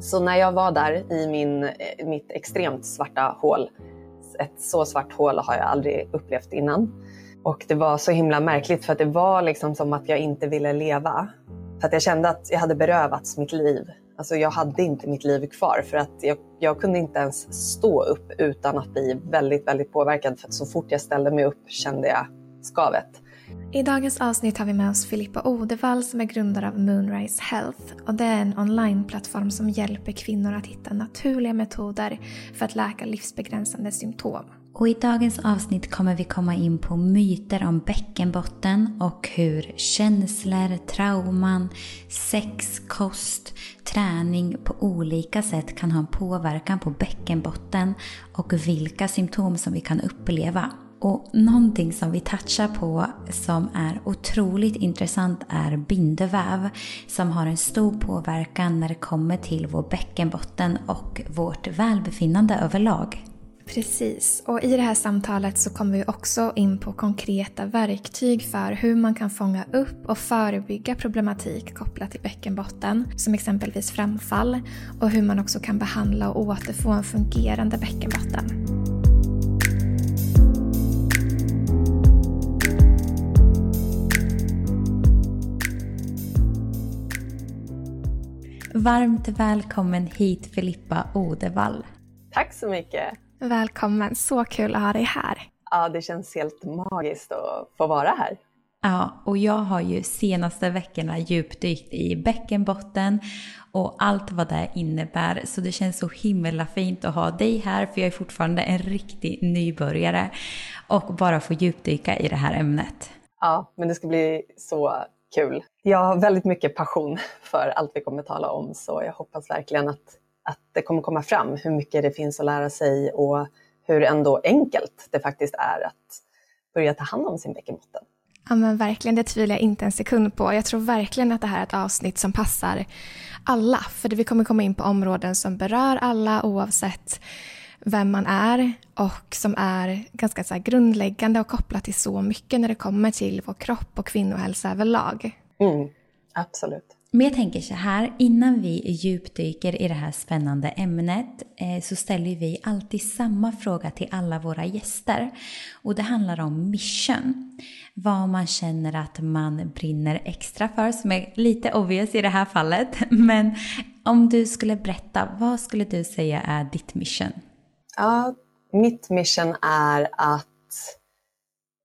Så när jag var där i min, eh, mitt extremt svarta hål, ett så svart hål har jag aldrig upplevt innan. Och det var så himla märkligt för att det var liksom som att jag inte ville leva. För att jag kände att jag hade berövats mitt liv. Alltså jag hade inte mitt liv kvar för att jag, jag kunde inte ens stå upp utan att bli väldigt, väldigt påverkad. För att så fort jag ställde mig upp kände jag skavet. I dagens avsnitt har vi med oss Filippa Odevall som är grundare av Moonrise Health. Och det är en onlineplattform som hjälper kvinnor att hitta naturliga metoder för att läka livsbegränsande symptom. Och i dagens avsnitt kommer vi komma in på myter om bäckenbotten och hur känslor, trauman, sex, kost, träning på olika sätt kan ha en påverkan på bäckenbotten och vilka symptom som vi kan uppleva. Och någonting som vi touchar på som är otroligt intressant är bindeväv som har en stor påverkan när det kommer till vår bäckenbotten och vårt välbefinnande överlag. Precis, och i det här samtalet så kommer vi också in på konkreta verktyg för hur man kan fånga upp och förebygga problematik kopplat till bäckenbotten, som exempelvis framfall, och hur man också kan behandla och återfå en fungerande bäckenbotten. Varmt välkommen hit Filippa Odevall. Tack så mycket. Välkommen, så kul att ha dig här. Ja, det känns helt magiskt att få vara här. Ja, och jag har ju senaste veckorna djupdykt i bäckenbotten och allt vad det innebär. Så det känns så himla fint att ha dig här för jag är fortfarande en riktig nybörjare och bara få djupdyka i det här ämnet. Ja, men det ska bli så kul. Jag har väldigt mycket passion för allt vi kommer tala om så jag hoppas verkligen att, att det kommer komma fram hur mycket det finns att lära sig och hur ändå enkelt det faktiskt är att börja ta hand om sin bäckenbotten. Ja men verkligen, det tvivlar jag inte en sekund på. Jag tror verkligen att det här är ett avsnitt som passar alla. För vi kommer komma in på områden som berör alla oavsett vem man är och som är ganska så grundläggande och kopplat till så mycket när det kommer till vår kropp och kvinnohälsa överlag. Mm, absolut. Men jag tänker så här, innan vi djupdyker i det här spännande ämnet eh, så ställer vi alltid samma fråga till alla våra gäster. Och det handlar om mission. Vad man känner att man brinner extra för, som är lite obvious i det här fallet. Men om du skulle berätta, vad skulle du säga är ditt mission? Ja, mitt mission är att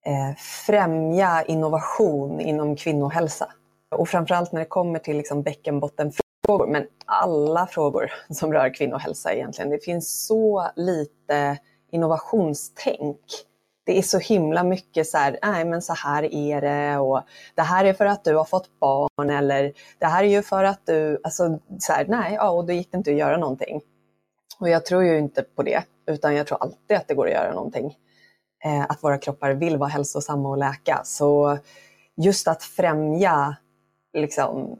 eh, främja innovation inom kvinnohälsa. Och framförallt när det kommer till liksom bäckenbottenfrågor, men alla frågor som rör kvinnohälsa egentligen. Det finns så lite innovationstänk. Det är så himla mycket så här, nej men så här är det och det här är för att du har fått barn eller det här är ju för att du, alltså så här, nej, ja, och då gick det inte att göra någonting. Och jag tror ju inte på det, utan jag tror alltid att det går att göra någonting. Eh, att våra kroppar vill vara hälsosamma och läka. Så just att främja liksom,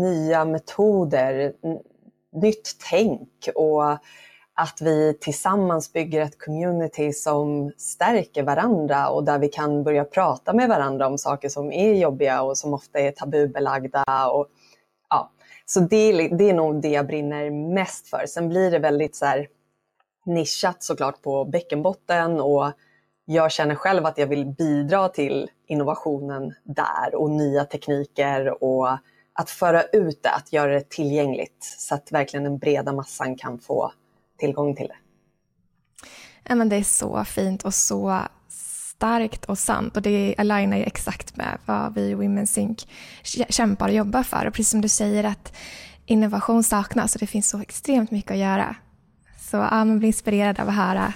nya metoder, nytt tänk och att vi tillsammans bygger ett community som stärker varandra och där vi kan börja prata med varandra om saker som är jobbiga och som ofta är tabubelagda. Och, ja. Så det, det är nog det jag brinner mest för. Sen blir det väldigt så här, nischat såklart på bäckenbotten och jag känner själv att jag vill bidra till innovationen där och nya tekniker och att föra ut det, att göra det tillgängligt så att verkligen den breda massan kan få tillgång till det. Ja, men det är så fint och så starkt och sant och det alignar ju exakt med vad vi i Women Sync kämpar och jobbar för. Och precis som du säger att innovation saknas och det finns så extremt mycket att göra. Så ja, man blir inspirerad av att höra,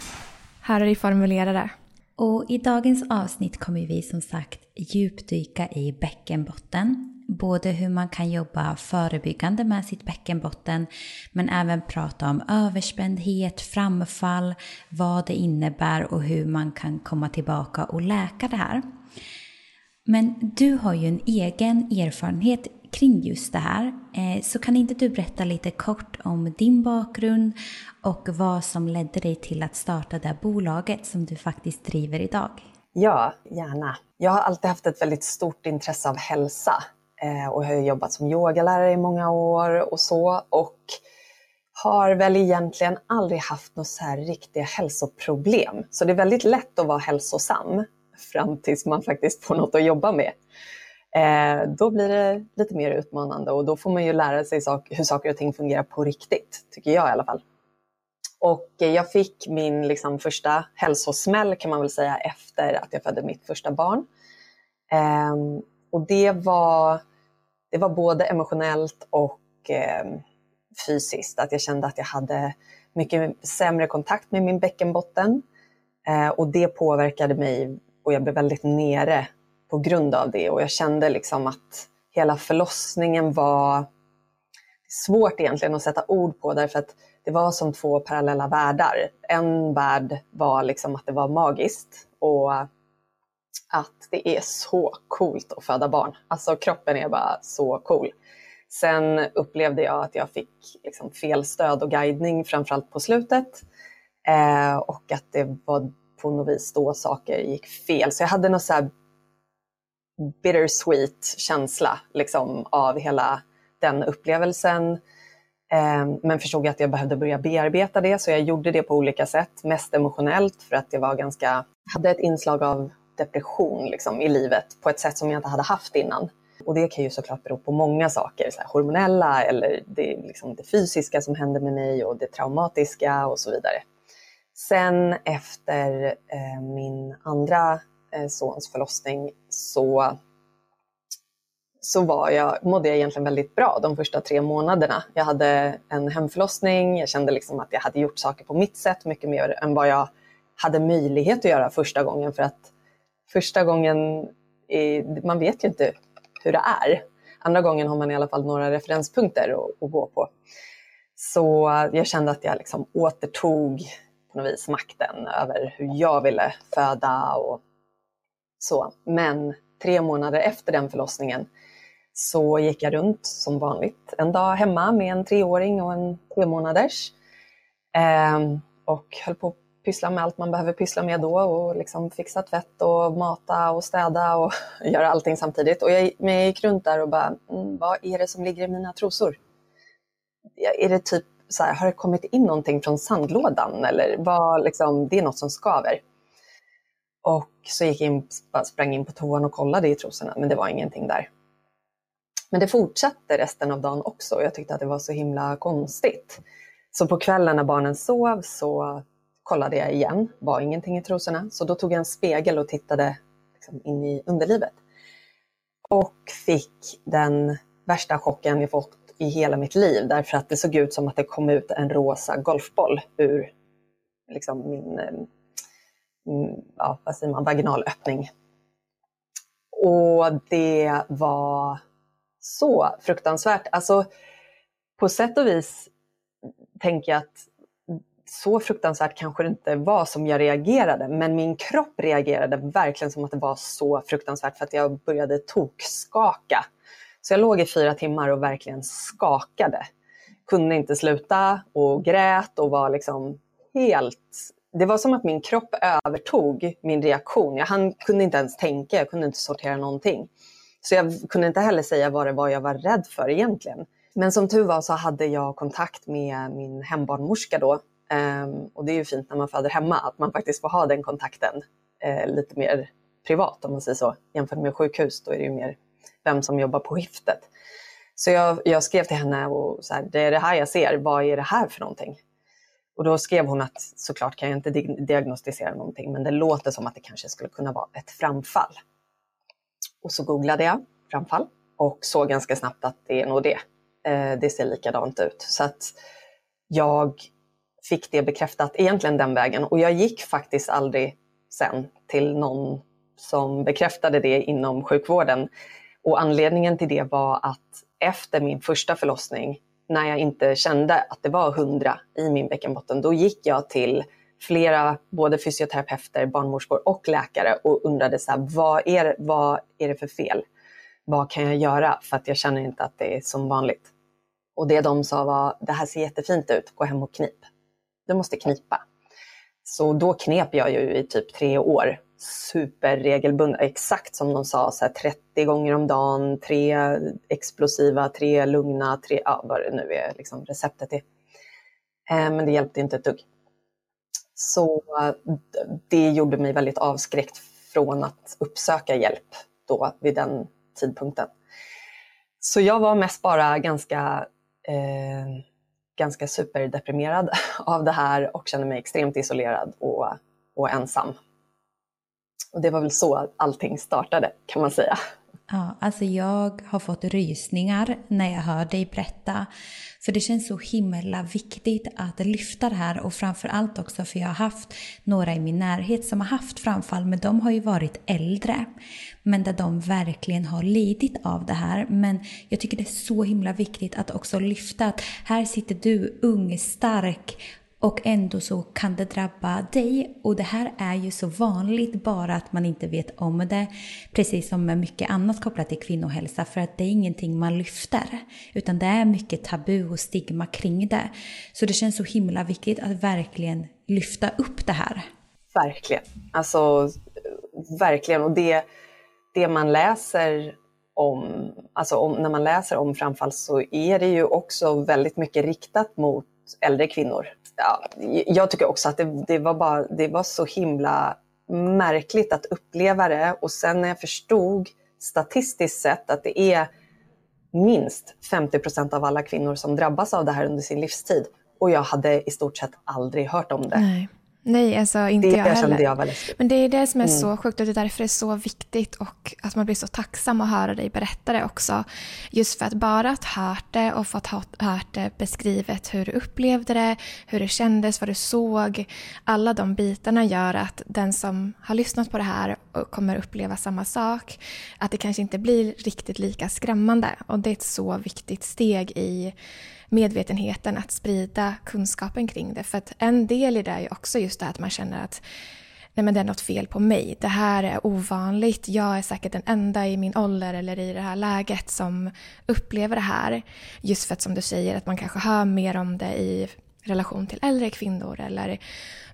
höra dig formulera det. Och i dagens avsnitt kommer vi som sagt djupdyka i bäckenbotten. Både hur man kan jobba förebyggande med sitt bäckenbotten men även prata om överspändhet, framfall, vad det innebär och hur man kan komma tillbaka och läka det här. Men du har ju en egen erfarenhet kring just det här. Eh, så kan inte du berätta lite kort om din bakgrund och vad som ledde dig till att starta det här bolaget som du faktiskt driver idag? Ja, gärna. Jag har alltid haft ett väldigt stort intresse av hälsa eh, och har jobbat som yogalärare i många år och så. Och har väl egentligen aldrig haft några så här riktiga hälsoproblem. Så det är väldigt lätt att vara hälsosam fram tills man faktiskt får något att jobba med. Eh, då blir det lite mer utmanande och då får man ju lära sig sak hur saker och ting fungerar på riktigt, tycker jag i alla fall. Och eh, jag fick min liksom, första hälsosmäll kan man väl säga efter att jag födde mitt första barn. Eh, och det var, det var både emotionellt och eh, fysiskt. Att jag kände att jag hade mycket sämre kontakt med min bäckenbotten. Eh, och det påverkade mig och jag blev väldigt nere på grund av det. Och jag kände liksom att hela förlossningen var svårt egentligen att sätta ord på därför att det var som två parallella världar. En värld var liksom att det var magiskt och att det är så coolt att föda barn. Alltså kroppen är bara så cool. Sen upplevde jag att jag fick liksom fel stöd och guidning, framförallt på slutet. Eh, och att det var på något vis då saker gick fel. Så jag hade något så här bittersweet känsla liksom, av hela den upplevelsen. Ehm, men förstod att jag behövde börja bearbeta det, så jag gjorde det på olika sätt. Mest emotionellt för att jag var ganska, hade ett inslag av depression liksom, i livet på ett sätt som jag inte hade haft innan. Och det kan ju såklart bero på många saker, så här, hormonella eller det, liksom det fysiska som hände med mig och det traumatiska och så vidare. Sen efter eh, min andra Eh, sons förlossning så, så var jag, mådde jag egentligen väldigt bra de första tre månaderna. Jag hade en hemförlossning, jag kände liksom att jag hade gjort saker på mitt sätt mycket mer än vad jag hade möjlighet att göra första gången. För att första gången, är, man vet ju inte hur det är. Andra gången har man i alla fall några referenspunkter att, att gå på. Så jag kände att jag liksom återtog på något vis makten över hur jag ville föda och så. Men tre månader efter den förlossningen så gick jag runt som vanligt en dag hemma med en treåring och en tre månaders. Eh, och höll på att pyssla med allt man behöver pyssla med då och liksom fixa tvätt och mata och städa och göra allting samtidigt. Och jag, men jag gick runt där och bara, mm, vad är det som ligger i mina trosor? Är det typ så här, har det kommit in någonting från sandlådan eller vad, liksom, det är något som skaver. Och så gick jag in, sprang in på toan och kollade i trosorna, men det var ingenting där. Men det fortsatte resten av dagen också och jag tyckte att det var så himla konstigt. Så på kvällen när barnen sov så kollade jag igen, var ingenting i trosorna. Så då tog jag en spegel och tittade liksom in i underlivet. Och fick den värsta chocken jag fått i hela mitt liv därför att det såg ut som att det kom ut en rosa golfboll ur liksom min eh, Mm, ja, vad säger man, vaginalöppning. Och det var så fruktansvärt. Alltså, på sätt och vis tänker jag att så fruktansvärt kanske det inte var som jag reagerade, men min kropp reagerade verkligen som att det var så fruktansvärt för att jag började tokskaka. Så jag låg i fyra timmar och verkligen skakade. Kunde inte sluta och grät och var liksom helt... Det var som att min kropp övertog min reaktion. Jag hann kunde inte ens tänka, jag kunde inte sortera någonting. Så jag kunde inte heller säga vad det var jag var rädd för egentligen. Men som tur var så hade jag kontakt med min hembarnmorska då Um, och det är ju fint när man föder hemma att man faktiskt får ha den kontakten uh, lite mer privat om man säger så. Jämfört med sjukhus, då är det ju mer vem som jobbar på skiftet. Så jag, jag skrev till henne och så här, det är det här jag ser, vad är det här för någonting? Och då skrev hon att såklart kan jag inte diagnostisera någonting, men det låter som att det kanske skulle kunna vara ett framfall. Och så googlade jag framfall och såg ganska snabbt att det är nog det. Eh, det ser likadant ut. Så att jag fick det bekräftat egentligen den vägen. Och jag gick faktiskt aldrig sen till någon som bekräftade det inom sjukvården. Och anledningen till det var att efter min första förlossning, när jag inte kände att det var hundra i min bäckenbotten, då gick jag till flera, både fysioterapeuter, barnmorskor och läkare och undrade så här, vad, är, vad är det för fel? Vad kan jag göra? För att jag känner inte att det är som vanligt. Och det de sa var, det här ser jättefint ut, gå hem och knip du måste knipa. Så då knep jag ju i typ tre år superregelbundna, exakt som de sa, så här 30 gånger om dagen, tre explosiva, tre lugna, tre, ja, vad det nu är liksom receptet är. Eh, men det hjälpte inte ett dugg. Så det gjorde mig väldigt avskräckt från att uppsöka hjälp då vid den tidpunkten. Så jag var mest bara ganska, eh, ganska superdeprimerad av det här och kände mig extremt isolerad och, och ensam. Och det var väl så allting startade kan man säga. Ja, alltså jag har fått rysningar när jag hör dig berätta. För det känns så himla viktigt att lyfta det här och framförallt också för jag har haft några i min närhet som har haft framfall men de har ju varit äldre. Men där de verkligen har lidit av det här. Men jag tycker det är så himla viktigt att också lyfta att här sitter du ung, stark och ändå så kan det drabba dig. Och det här är ju så vanligt bara att man inte vet om det. Precis som med mycket annat kopplat till kvinnohälsa. För att det är ingenting man lyfter. Utan det är mycket tabu och stigma kring det. Så det känns så himla viktigt att verkligen lyfta upp det här. Verkligen. Alltså, verkligen. Och det, det man läser om, alltså om, när man läser om framfall så är det ju också väldigt mycket riktat mot äldre kvinnor ja, jag tycker också att det, det, var bara, det var så himla märkligt att uppleva det och sen när jag förstod statistiskt sett att det är minst 50 procent av alla kvinnor som drabbas av det här under sin livstid och jag hade i stort sett aldrig hört om det. Nej. Nej, alltså inte det jag heller. Jag var läskigt. Men det är det som är mm. så sjukt och det är därför det är så viktigt och att man blir så tacksam att höra dig berätta det också. Just för att bara att hört det och fått hört det beskrivet hur du upplevde det, hur det kändes, vad du såg. Alla de bitarna gör att den som har lyssnat på det här kommer uppleva samma sak. Att det kanske inte blir riktigt lika skrämmande och det är ett så viktigt steg i medvetenheten att sprida kunskapen kring det. För att en del i det är ju också just det att man känner att nej men det är något fel på mig. Det här är ovanligt. Jag är säkert den enda i min ålder eller i det här läget som upplever det här. Just för att som du säger att man kanske hör mer om det i relation till äldre kvinnor eller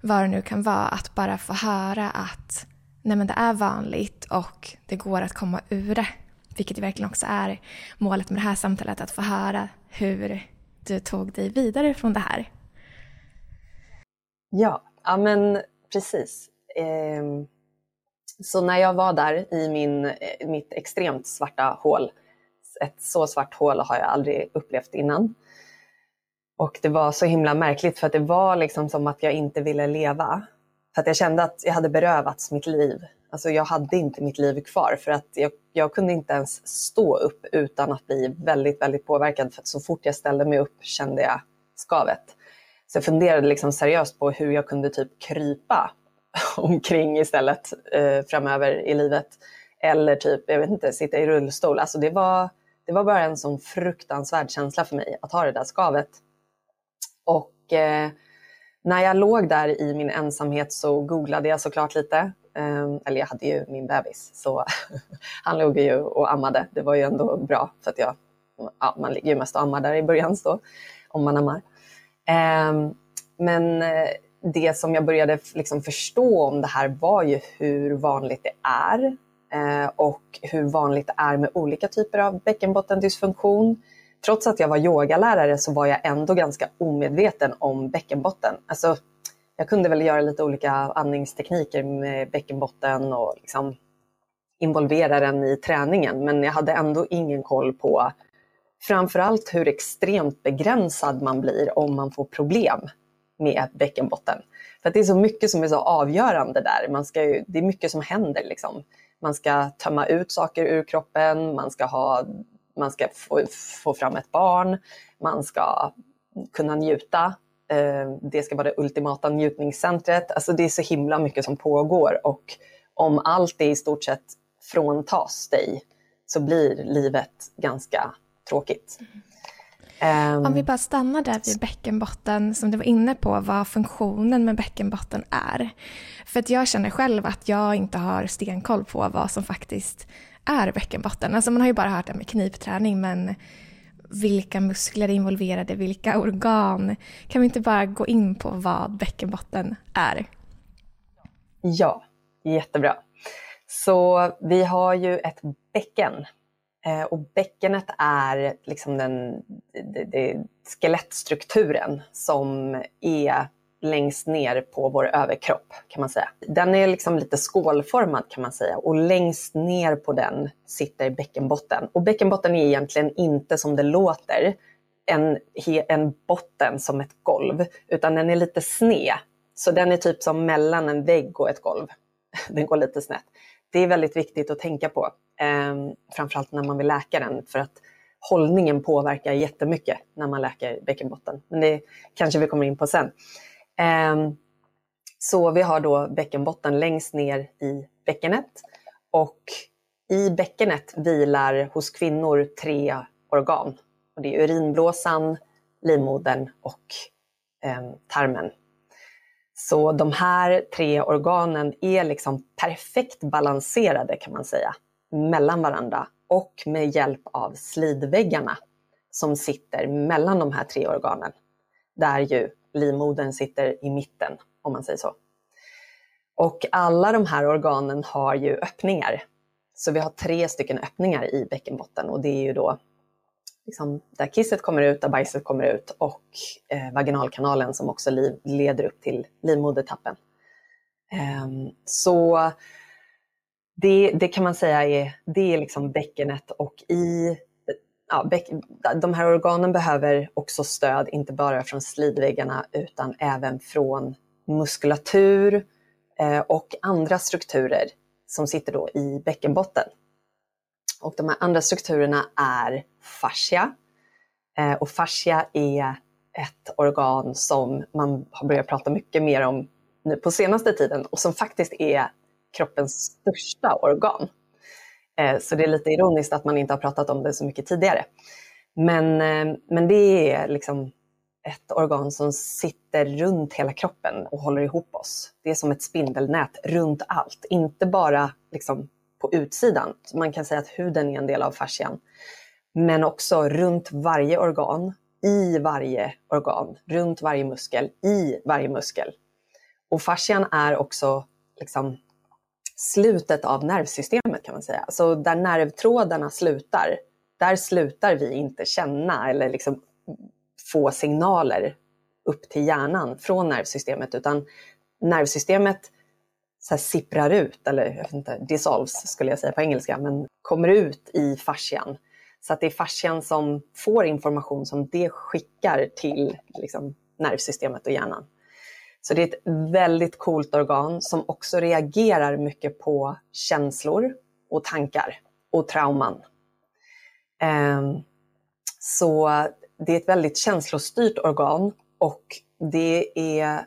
vad det nu kan vara. Att bara få höra att nej men det är vanligt och det går att komma ur det. Vilket verkligen också är målet med det här samtalet, att få höra hur du tog dig vidare från det här. Ja, ja men precis. Ehm, så när jag var där i min, eh, mitt extremt svarta hål, ett så svart hål har jag aldrig upplevt innan. Och det var så himla märkligt för att det var liksom som att jag inte ville leva. För att jag kände att jag hade berövats mitt liv. Alltså jag hade inte mitt liv kvar för att jag, jag kunde inte ens stå upp utan att bli väldigt, väldigt påverkad. För att så fort jag ställde mig upp kände jag skavet. Så jag funderade liksom seriöst på hur jag kunde typ krypa omkring istället eh, framöver i livet. Eller typ, jag vet inte, sitta i rullstol. Alltså det var, det var bara en sån fruktansvärd känsla för mig att ha det där skavet. Och eh, när jag låg där i min ensamhet så googlade jag såklart lite. Ehm, eller jag hade ju min bebis, så han låg ju och ammade. Det var ju ändå bra, för att jag, ja, man ligger ju mest och ammar där i början, så, om man ammar. Ehm, men eh, det som jag började liksom förstå om det här var ju hur vanligt det är eh, och hur vanligt det är med olika typer av bäckenbottendysfunktion. Trots att jag var yogalärare så var jag ändå ganska omedveten om bäckenbotten. Alltså, jag kunde väl göra lite olika andningstekniker med bäckenbotten och liksom involvera den i träningen. Men jag hade ändå ingen koll på framförallt hur extremt begränsad man blir om man får problem med bäckenbotten. För det är så mycket som är så avgörande där. Man ska ju, det är mycket som händer. Liksom. Man ska tömma ut saker ur kroppen, man ska, ha, man ska få, få fram ett barn, man ska kunna njuta det ska vara det ultimata njutningscentret. Alltså det är så himla mycket som pågår och om allt det i stort sett fråntas dig så blir livet ganska tråkigt. Mm. Om vi bara stannar där vid bäckenbotten som du var inne på, vad funktionen med bäckenbotten är. För att jag känner själv att jag inte har stenkoll på vad som faktiskt är bäckenbotten. Alltså man har ju bara hört det med knipträning men vilka muskler är involverade, vilka organ. Kan vi inte bara gå in på vad bäckenbotten är? Ja, jättebra. Så vi har ju ett bäcken eh, och bäckenet är liksom den den, den skelettstrukturen som är längst ner på vår överkropp kan man säga. Den är liksom lite skålformad kan man säga och längst ner på den sitter bäckenbotten. Och bäckenbotten är egentligen inte som det låter en, en botten som ett golv, utan den är lite sned. Så den är typ som mellan en vägg och ett golv. Den går lite snett. Det är väldigt viktigt att tänka på, eh, framförallt när man vill läka den, för att hållningen påverkar jättemycket när man läker bäckenbotten. Men det kanske vi kommer in på sen. Ehm, så vi har då bäckenbotten längst ner i bäckenet och i bäckenet vilar hos kvinnor tre organ. Och det är urinblåsan, livmodern och ehm, tarmen. Så de här tre organen är liksom perfekt balanserade kan man säga mellan varandra och med hjälp av slidväggarna som sitter mellan de här tre organen. Där ju livmodern sitter i mitten om man säger så. Och alla de här organen har ju öppningar. Så vi har tre stycken öppningar i bäckenbotten och det är ju då liksom, där kisset kommer ut, där bajset kommer ut och eh, vaginalkanalen som också liv, leder upp till livmodertappen. Um, så det, det, kan man säga är, det är liksom bäckenet och i ja, de här organen behöver också stöd, inte bara från slidväggarna utan även från muskulatur eh, och andra strukturer som sitter då i bäckenbotten. Och de här andra strukturerna är fascia. Eh, och fascia är ett organ som man har börjat prata mycket mer om nu på senaste tiden och som faktiskt är kroppens största organ. Eh, så det är lite ironiskt att man inte har pratat om det så mycket tidigare. Men, eh, men det är liksom ett organ som sitter runt hela kroppen och håller ihop oss. Det är som ett spindelnät runt allt, inte bara liksom på utsidan. Man kan säga att huden är en del av fascian. Men också runt varje organ, i varje organ, runt varje muskel, i varje muskel. Och fascian är också liksom slutet av nervsystemet kan man säga. Så där nervtrådarna slutar, där slutar vi inte känna eller liksom få signaler upp till hjärnan från nervsystemet utan nervsystemet så här sipprar ut, eller jag vet inte, dissolves skulle jag säga på engelska, men kommer ut i fascian. Så att det är fascian som får information som det skickar till liksom, nervsystemet och hjärnan. Så det är ett väldigt coolt organ som också reagerar mycket på känslor och tankar och trauman. Ehm, så det är ett väldigt känslostyrt organ och det är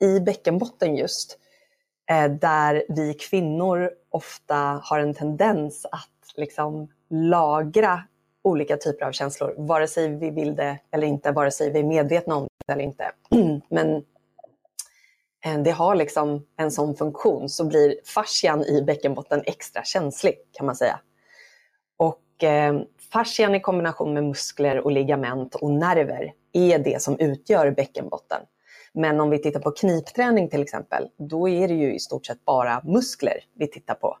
i bäckenbotten just eh, där vi kvinnor ofta har en tendens att liksom lagra olika typer av känslor, vare sig vi vill det eller inte, vare sig vi är medvetna om det eller inte. Men Eh, det har liksom en sån funktion, så blir fascian i bäckenbotten extra känslig kan man säga. Och eh, fascian i kombination med muskler och ligament och nerver är det som utgör bäckenbotten. Men om vi tittar på knipträning till exempel, då är det ju i stort sett bara muskler vi tittar på.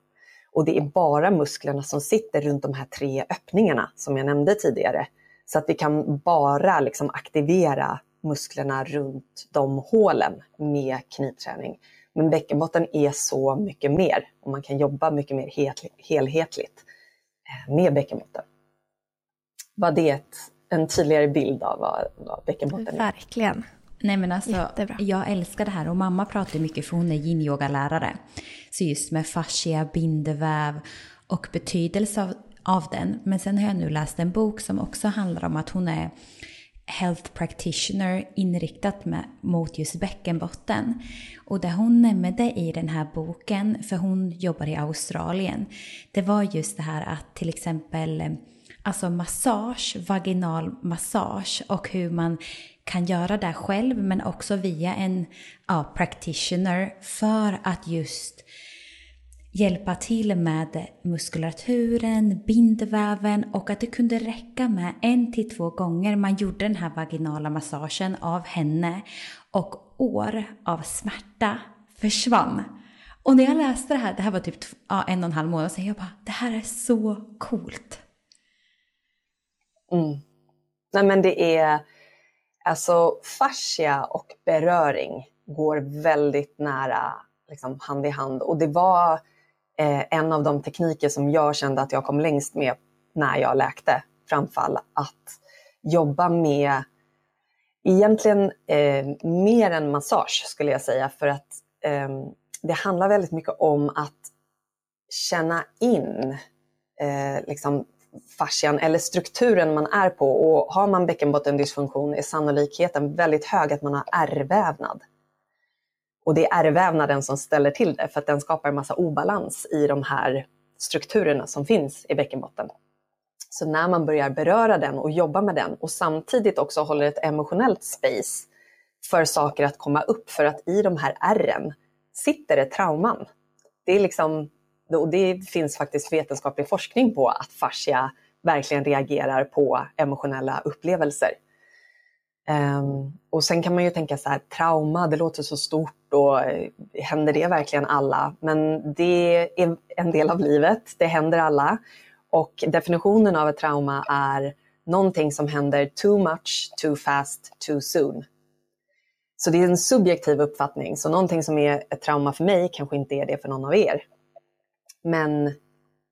Och det är bara musklerna som sitter runt de här tre öppningarna som jag nämnde tidigare. Så att vi kan bara liksom aktivera musklerna runt de hålen med knipträning. Men bäckenbotten är så mycket mer och man kan jobba mycket mer helhetligt eh, med bäckenbotten. Var det en tydligare bild av vad, vad bäckenbotten är? Verkligen. Nej men alltså, Jättebra. jag älskar det här och mamma pratar mycket för hon är yin-yoga-lärare. Så just med fascia, bindeväv och betydelse av, av den. Men sen har jag nu läst en bok som också handlar om att hon är health practitioner inriktat med, mot just bäckenbotten. Och det hon nämnde i den här boken, för hon jobbar i Australien, det var just det här att till exempel eh, alltså massage, vaginal massage och hur man kan göra det själv men också via en ja, practitioner för att just hjälpa till med muskulaturen, bindväven och att det kunde räcka med en till två gånger man gjorde den här vaginala massagen av henne och år av smärta försvann. Och när jag läste det här, det här var typ ja, en och en halv månad sedan, jag bara det här är så coolt. Mm. Nej men det är, alltså fascia och beröring går väldigt nära liksom, hand i hand och det var eh, en av de tekniker som jag kände att jag kom längst med när jag läkte framfall, att jobba med egentligen eh, mer än massage skulle jag säga för att eh, det handlar väldigt mycket om att känna in eh, liksom fascian eller strukturen man är på och har man bäckenbottendysfunktion är sannolikheten väldigt hög att man har ärrvävnad. Och det är ärrvävnaden som ställer till det för att den skapar en massa obalans i de här strukturerna som finns i bäckenbotten. Så när man börjar beröra den och jobba med den och samtidigt också håller ett emotionellt space för saker att komma upp för att i de här ärren sitter det trauman. Det, är liksom, och det finns faktiskt vetenskaplig forskning på att fascia verkligen reagerar på emotionella upplevelser. Um, och sen kan man ju tänka så här, trauma, det låter så stort och eh, händer det verkligen alla? Men det är en del av livet, det händer alla. Och definitionen av ett trauma är någonting som händer too much, too fast, too soon. Så det är en subjektiv uppfattning, så någonting som är ett trauma för mig kanske inte är det för någon av er. Men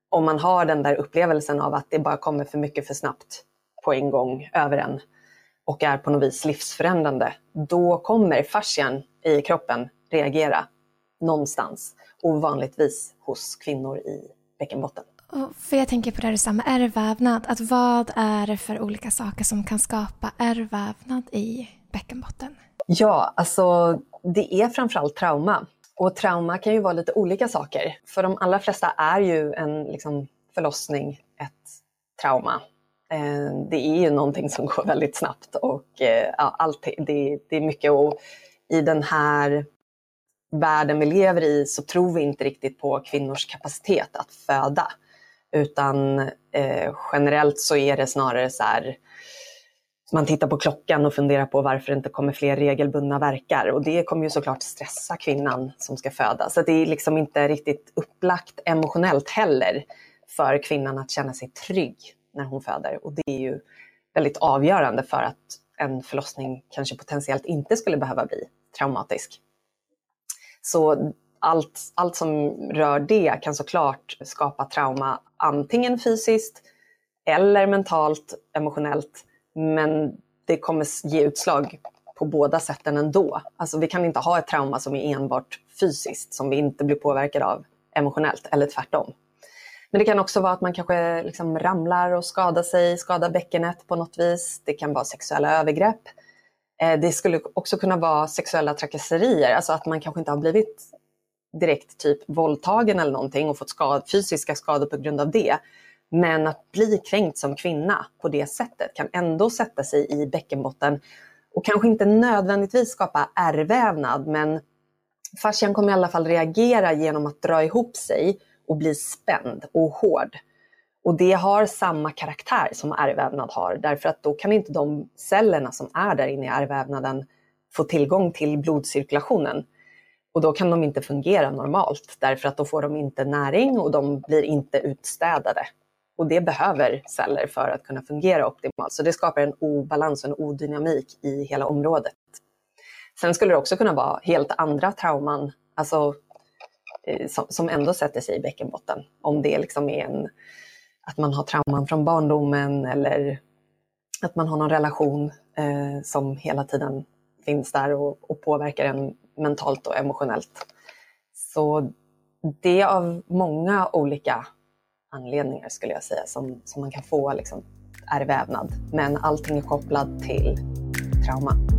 om man har den där upplevelsen av att det bara kommer för mycket för snabbt på en gång över en och är på något vis livsförändrande, då kommer fascian i kroppen reagera någonstans och vanligtvis hos kvinnor i bäckenbotten. För jag tänker på det här samma ärrvävnad, att vad är det för olika saker som kan skapa ärrvävnad i bäckenbotten? Ja, alltså det är framförallt trauma. Och trauma kan ju vara lite olika saker. För de allra flesta är ju en liksom, förlossning ett trauma. Eh, det är ju någonting som går väldigt snabbt och eh, ja, allt, det, det är mycket. Och I den här världen vi lever i så tror vi inte riktigt på kvinnors kapacitet att föda. Utan eh, generellt så är det snarare så här, man tittar på klockan och funderar på varför det inte kommer fler regelbundna verkar. Och det kommer ju såklart stressa kvinnan som ska föda. Så det är liksom inte riktigt upplagt emotionellt heller för kvinnan att känna sig trygg när hon föder. Och det är ju väldigt avgörande för att en förlossning kanske potentiellt inte skulle behöva bli traumatisk. Så allt, allt som rör det kan såklart skapa trauma antingen fysiskt eller mentalt, emotionellt. Men det kommer ge utslag på båda sätten ändå. Alltså vi kan inte ha ett trauma som är enbart fysiskt, som vi inte blir påverkade av emotionellt, eller tvärtom. Men det kan också vara att man kanske liksom ramlar och skadar sig, skadar bäckenet på något vis. Det kan vara sexuella övergrepp. Eh, det skulle också kunna vara sexuella trakasserier, alltså att man kanske inte har blivit direkt typ våldtagen eller någonting och fått skad, fysiska skador på grund av det. Men att bli kränkt som kvinna på det sättet kan ändå sätta sig i bäckenbotten och kanske inte nödvändigtvis skapa ärrvävnad men fascian kommer i alla fall reagera genom att dra ihop sig och blir spänd och hård. Och det har samma karaktär som ärrvävnad har därför att då kan inte de cellerna som är där inne i ärrvävnaden få tillgång till blodcirkulationen. Och då kan de inte fungera normalt därför att då får de inte näring och de blir inte utstädade. Och det behöver celler för att kunna fungera optimalt. Så det skapar en obalans och en odynamik i hela området. Sen skulle det också kunna vara helt andra trauman, alltså, Eh, som, ändå sätter sig i bäckenbotten. Om det liksom är en, att man har trauman från barndomen eller att man har någon relation eh, som hela tiden finns där och, och påverkar en mentalt och emotionellt. Så det är av många olika anledningar skulle jag säga som, som man kan få liksom, ärrvävnad. Men allting är kopplat till trauma.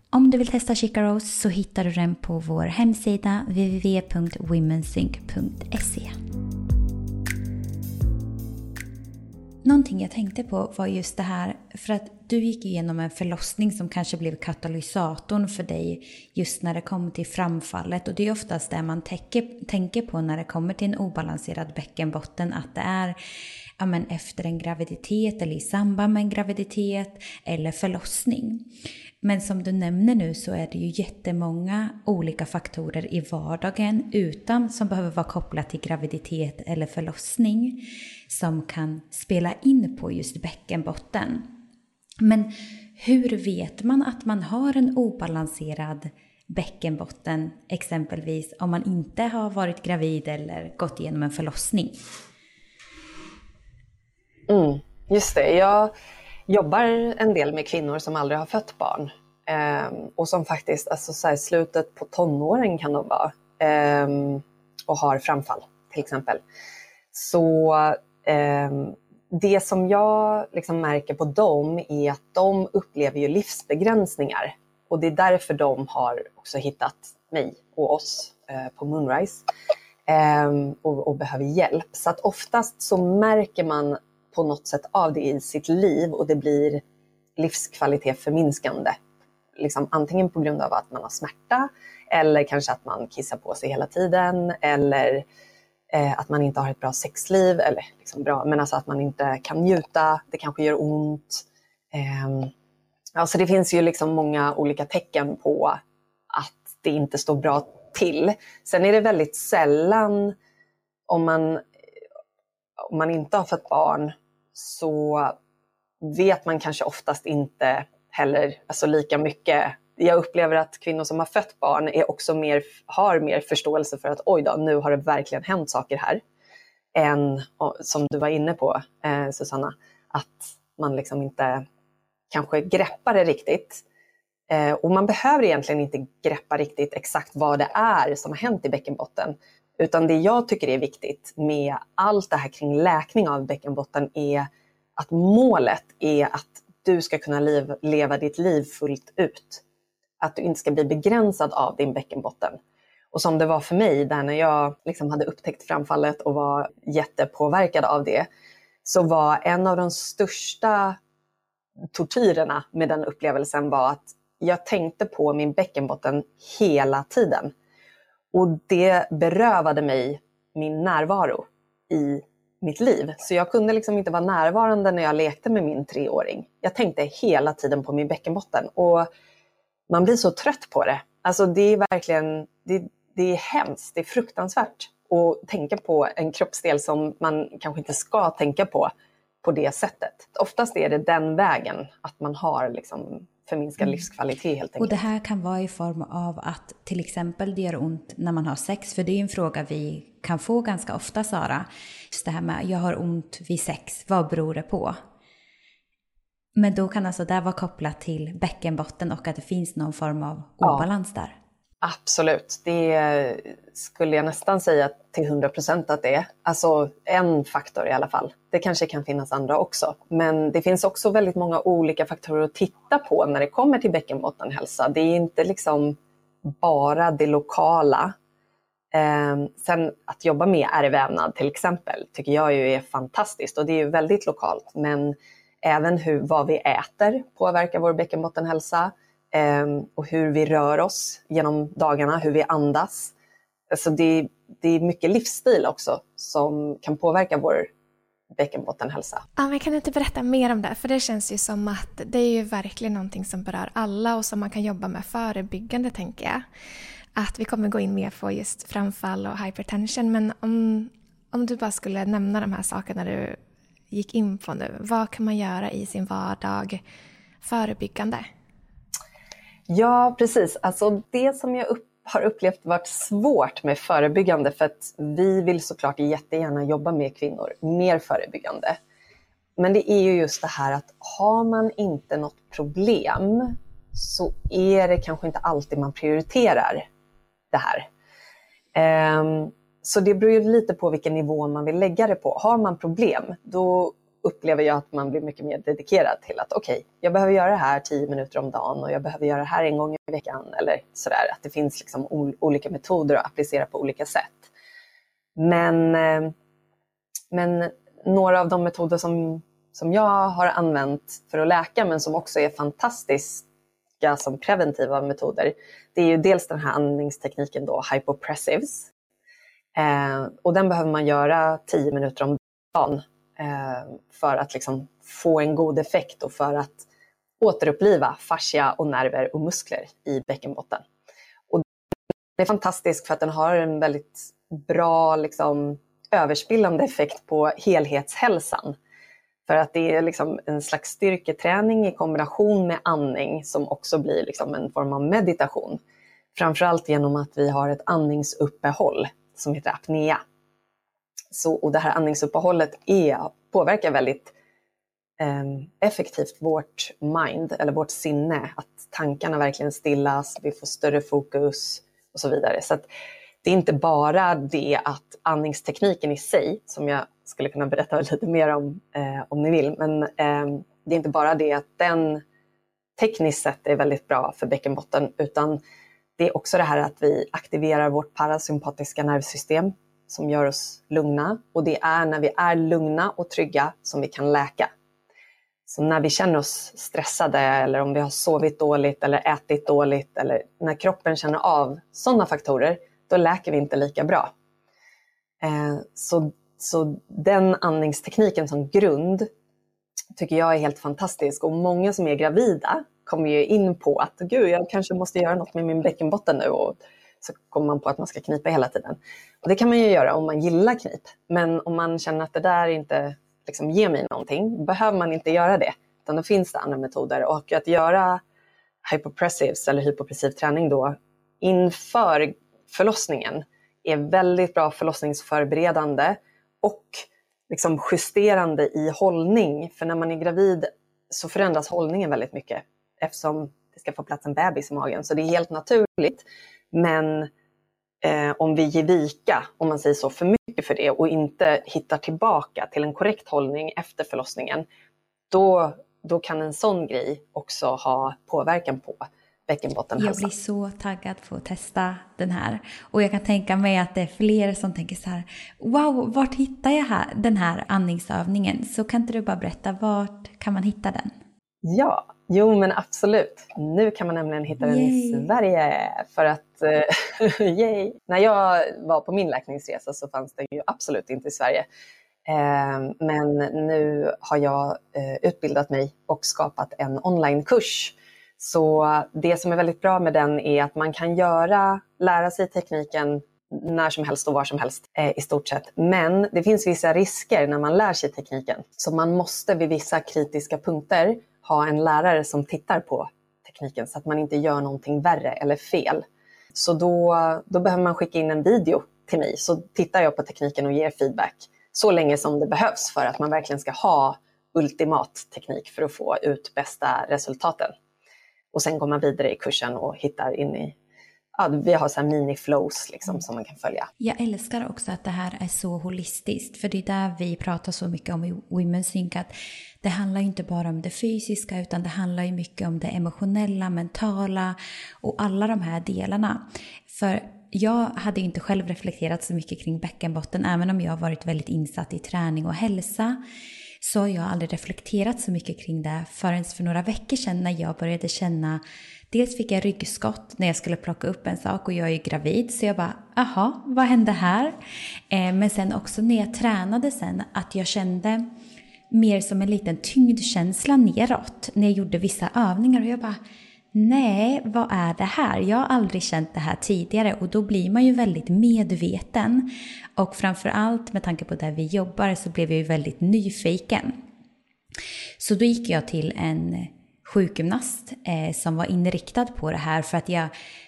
Om du vill testa Chicaros så hittar du den på vår hemsida www.womensync.se. Någonting jag tänkte på var just det här, för att du gick igenom en förlossning som kanske blev katalysatorn för dig just när det kom till framfallet. Och det är oftast det man tänker, tänker på när det kommer till en obalanserad bäckenbotten, att det är ja, men efter en graviditet eller i samband med en graviditet eller förlossning. Men som du nämner nu så är det ju jättemånga olika faktorer i vardagen utan som behöver vara kopplat till graviditet eller förlossning som kan spela in på just bäckenbotten. Men hur vet man att man har en obalanserad bäckenbotten exempelvis om man inte har varit gravid eller gått igenom en förlossning? Mm, just det. Jag jobbar en del med kvinnor som aldrig har fött barn eh, och som faktiskt, alltså så här, slutet på tonåren kan de vara eh, och har framfall till exempel. Så eh, det som jag liksom märker på dem är att de upplever ju livsbegränsningar och det är därför de har också hittat mig och oss eh, på Moonrise ehm, och, och behöver hjälp. Så att oftast så märker man på något sätt av det i sitt liv och det blir livskvalitet förminskande. Liksom antingen på grund av att man har smärta eller kanske att man kissar på sig hela tiden eller eh, att man inte har ett bra sexliv, eller liksom bra, men alltså att man inte kan njuta, det kanske gör ont. Eh, alltså det finns ju liksom många olika tecken på att det inte står bra till. Sen är det väldigt sällan om man, om man inte har fått barn så vet man kanske oftast inte heller alltså lika mycket. Jag upplever att kvinnor som har fött barn är också mer, har mer förståelse för att oj då, nu har det verkligen hänt saker här. Än som du var inne på eh, Susanna, att man liksom inte kanske greppar det riktigt. Eh, och man behöver egentligen inte greppa riktigt exakt vad det är som har hänt i bäckenbotten. Utan det jag tycker är viktigt med allt det här kring läkning av bäckenbotten är att målet är att du ska kunna leva ditt liv fullt ut. Att du inte ska bli begränsad av din bäckenbotten. Och som det var för mig, där när jag liksom hade upptäckt framfallet och var jättepåverkad av det, så var en av de största tortyrerna med den upplevelsen var att jag tänkte på min bäckenbotten hela tiden. Och det berövade mig min närvaro i mitt liv. Så jag kunde liksom inte vara närvarande när jag lekte med min treåring. Jag tänkte hela tiden på min bäckenbotten och man blir så trött på det. Alltså det är verkligen, det, det är hemskt, det är fruktansvärt att tänka på en kroppsdel som man kanske inte ska tänka på på det sättet. Oftast är det den vägen, att man har liksom förminskad mm. livskvalitet helt enkelt. Och det här kan vara i form av att till exempel det gör ont när man har sex, för det är en fråga vi kan få ganska ofta Sara. Just det här med jag har ont vid sex, vad beror det på? Men då kan alltså det vara kopplat till bäckenbotten och att det finns någon form av obalans ja. där. Absolut, det skulle jag nästan säga till 100 procent att det är. Alltså en faktor i alla fall. Det kanske kan finnas andra också. Men det finns också väldigt många olika faktorer att titta på när det kommer till bäckenbottenhälsa. Det är inte liksom bara det lokala. Eh, sen att jobba med ärrvävnad till exempel tycker jag ju är fantastiskt och det är ju väldigt lokalt. Men även hur, vad vi äter påverkar vår bäckenbottenhälsa Ehm, och hur vi rör oss genom dagarna, hur vi andas. Alltså det, det är mycket livsstil också som kan påverka vår bäckenbottenhälsa. Ja, men kan du inte berätta mer om det? För det känns ju som att det är ju verkligen någonting som berör alla och som man kan jobba med förebyggande tänker jag. Att vi kommer gå in mer på just framfall och hypertension men om, om du bara skulle nämna de här sakerna du gick in på nu. Vad kan man göra i sin vardag förebyggande? Ja, precis. Alltså det som jag upp, har upplevt varit svårt med förebyggande för att vi vill såklart jättegärna jobba med kvinnor, mer förebyggande. Men det är ju just det här att har man inte något problem så är det kanske inte alltid man prioriterar det här. Um, så det beror ju lite på vilken nivå man vill lägga det på. Har man problem, då upplever jag att man blir mycket mer dedikerad till att okej, okay, jag behöver göra det här tio minuter om dagen och jag behöver göra det här en gång i veckan eller sådär. Att det finns liksom olika metoder att applicera på olika sätt. Men, eh, men några av de metoder som, som jag har använt för att läka men som också är fantastiska som preventiva metoder, det är ju dels den här andningstekniken då, hypopressives. Eh, och den behöver man göra tio minuter om dagen Eh, för att liksom få en god effekt och för att återuppliva fascia och nerver och muskler i bäckenbotten. Och den är fantastisk för att den har en väldigt bra liksom, överspillande effekt på helhetshälsan. För att det är liksom en slags styrketräning i kombination med andning som också blir liksom en form av meditation. Framförallt genom att vi har ett andningsuppehåll som heter apnea. Så, och det här andningsuppehållet är, påverkar väldigt eh, effektivt vårt mind, eller vårt sinne. Att tankarna verkligen stillas, vi får större fokus och så vidare. Så det är inte bara det att andningstekniken i sig, som jag skulle kunna berätta lite mer om eh, om ni vill, men eh, det är inte bara det att den tekniskt sett är väldigt bra för bäckenbotten, utan det är också det här att vi aktiverar vårt parasympatiska nervsystem som gör oss lugna och det är när vi är lugna och trygga som vi kan läka. Så när vi känner oss stressade eller om vi har sovit dåligt eller ätit dåligt eller när kroppen känner av sådana faktorer, då läker vi inte lika bra. Eh, så, så den andningstekniken som grund tycker jag är helt fantastisk och många som är gravida kommer ju in på att gud, jag kanske måste göra något med min bäckenbotten nu och så kommer man på att man ska knipa hela tiden. Och det kan man ju göra om man gillar knip. Men om man känner att det där inte liksom ger mig någonting, behöver man inte göra det. Utan då finns det andra metoder. Och att göra hypopressives eller hypopressiv träning då inför förlossningen är väldigt bra förlossningsförberedande och liksom justerande i hållning. För när man är gravid så förändras hållningen väldigt mycket eftersom det ska få plats en bebis i magen. Så det är helt naturligt. Men eh, om vi ger vika, om man säger så, för mycket för det och inte hittar tillbaka till en korrekt hållning efter förlossningen, då, då kan en sån grej också ha påverkan på. Jag blir så taggad på att testa den här. Och jag kan tänka mig att det är fler som tänker så här, wow, vart hittar jag här, den här andningsövningen? Så kan inte du bara berätta, vart kan man hitta den? Ja, jo men absolut. Nu kan man nämligen hitta den i Sverige. För att, eh, yay. När jag var på min läkningsresa så fanns det ju absolut inte i Sverige. Eh, men nu har jag eh, utbildat mig och skapat en onlinekurs. Så det som är väldigt bra med den är att man kan göra, lära sig tekniken när som helst och var som helst i stort sett. Men det finns vissa risker när man lär sig tekniken. Så man måste vid vissa kritiska punkter ha en lärare som tittar på tekniken så att man inte gör någonting värre eller fel. Så då, då behöver man skicka in en video till mig så tittar jag på tekniken och ger feedback så länge som det behövs för att man verkligen ska ha ultimat teknik för att få ut bästa resultaten. Och sen går man vidare i kursen och hittar in i ja, vi har så mini-flows liksom, som man kan följa. Jag älskar också att det här är så holistiskt, för det är där vi pratar så mycket om i Women's Sync, att det handlar inte bara om det fysiska, utan det handlar ju mycket om det emotionella, mentala och alla de här delarna. För jag hade inte själv reflekterat så mycket kring bäckenbotten, även om jag har varit väldigt insatt i träning och hälsa så har jag aldrig reflekterat så mycket kring det förrän för några veckor sedan när jag började känna Dels fick jag ryggskott när jag skulle plocka upp en sak och jag är ju gravid så jag bara, aha, vad hände här? Eh, men sen också när jag tränade sen att jag kände mer som en liten tyngdkänsla neråt när jag gjorde vissa övningar och jag bara, nej, vad är det här? Jag har aldrig känt det här tidigare och då blir man ju väldigt medveten. Och framförallt med tanke på där vi jobbar så blev jag ju väldigt nyfiken. Så då gick jag till en sjukgymnast eh, som var inriktad på det här för att jag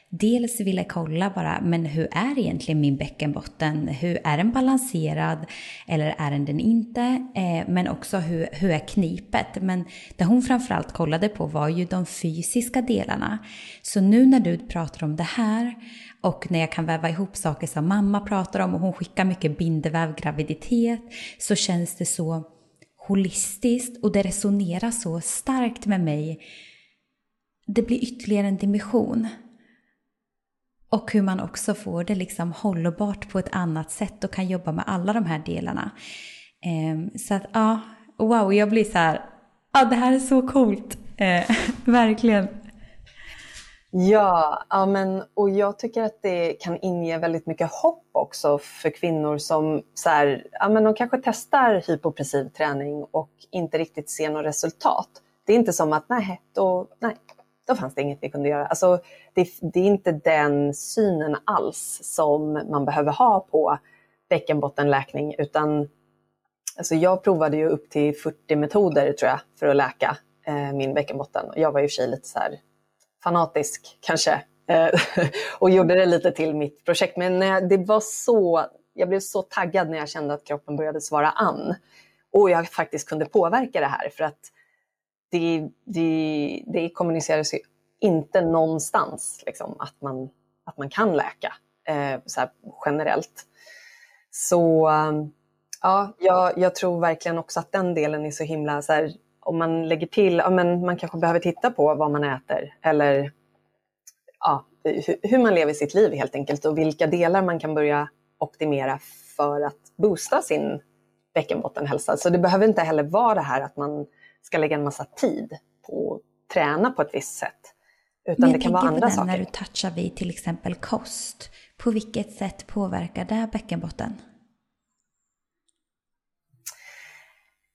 dels ville kolla bara, men hur är egentligen min bäckenbotten? Hur är den balanserad eller är den den inte? Eh, men också hur, hur är knipet? Men det hon framförallt kollade på var ju de fysiska delarna. Så nu när du pratar om det här och när jag kan väva ihop saker som mamma pratar om och hon skickar mycket bindeväv graviditet så känns det så holistiskt och det resonerar så starkt med mig. Det blir ytterligare en dimension. Och hur man också får det liksom hållbart på ett annat sätt och kan jobba med alla de här delarna. Ehm, så att ja, wow, jag blir så här, ja det här är så coolt. Eh, verkligen. Ja, ja men, och jag tycker att det kan inge väldigt mycket hopp också för kvinnor som så här, ja, men de kanske testar hypopressiv träning och inte riktigt ser något resultat. Det är inte som att nej, då, nej, då fanns det inget vi kunde göra. Alltså, det, det är inte den synen alls som man behöver ha på bäckenbottenläkning utan alltså jag provade ju upp till 40 metoder tror jag för att läka eh, min bäckenbotten. Jag var ju i och för sig lite så här fanatisk kanske eh, och gjorde det lite till mitt projekt. Men eh, det var så, jag blev så taggad när jag kände att kroppen började svara an och jag faktiskt kunde påverka det här för att det, det, det kommuniceras ju inte någonstans liksom, att, man, att man kan läka eh, så generellt. Så eh, ja, jag, jag, tror verkligen också att den delen är så himla så här, om man lägger till, ja, men man kanske behöver titta på vad man äter eller ja, hur man lever sitt liv helt enkelt och vilka delar man kan börja optimera för att boosta sin bäckenbottenhälsa. Så det behöver inte heller vara det här att man ska lägga en massa tid på att träna på ett visst sätt. Utan det kan vara andra saker. När du touchar vid till exempel kost, på vilket sätt påverkar det bäckenbotten?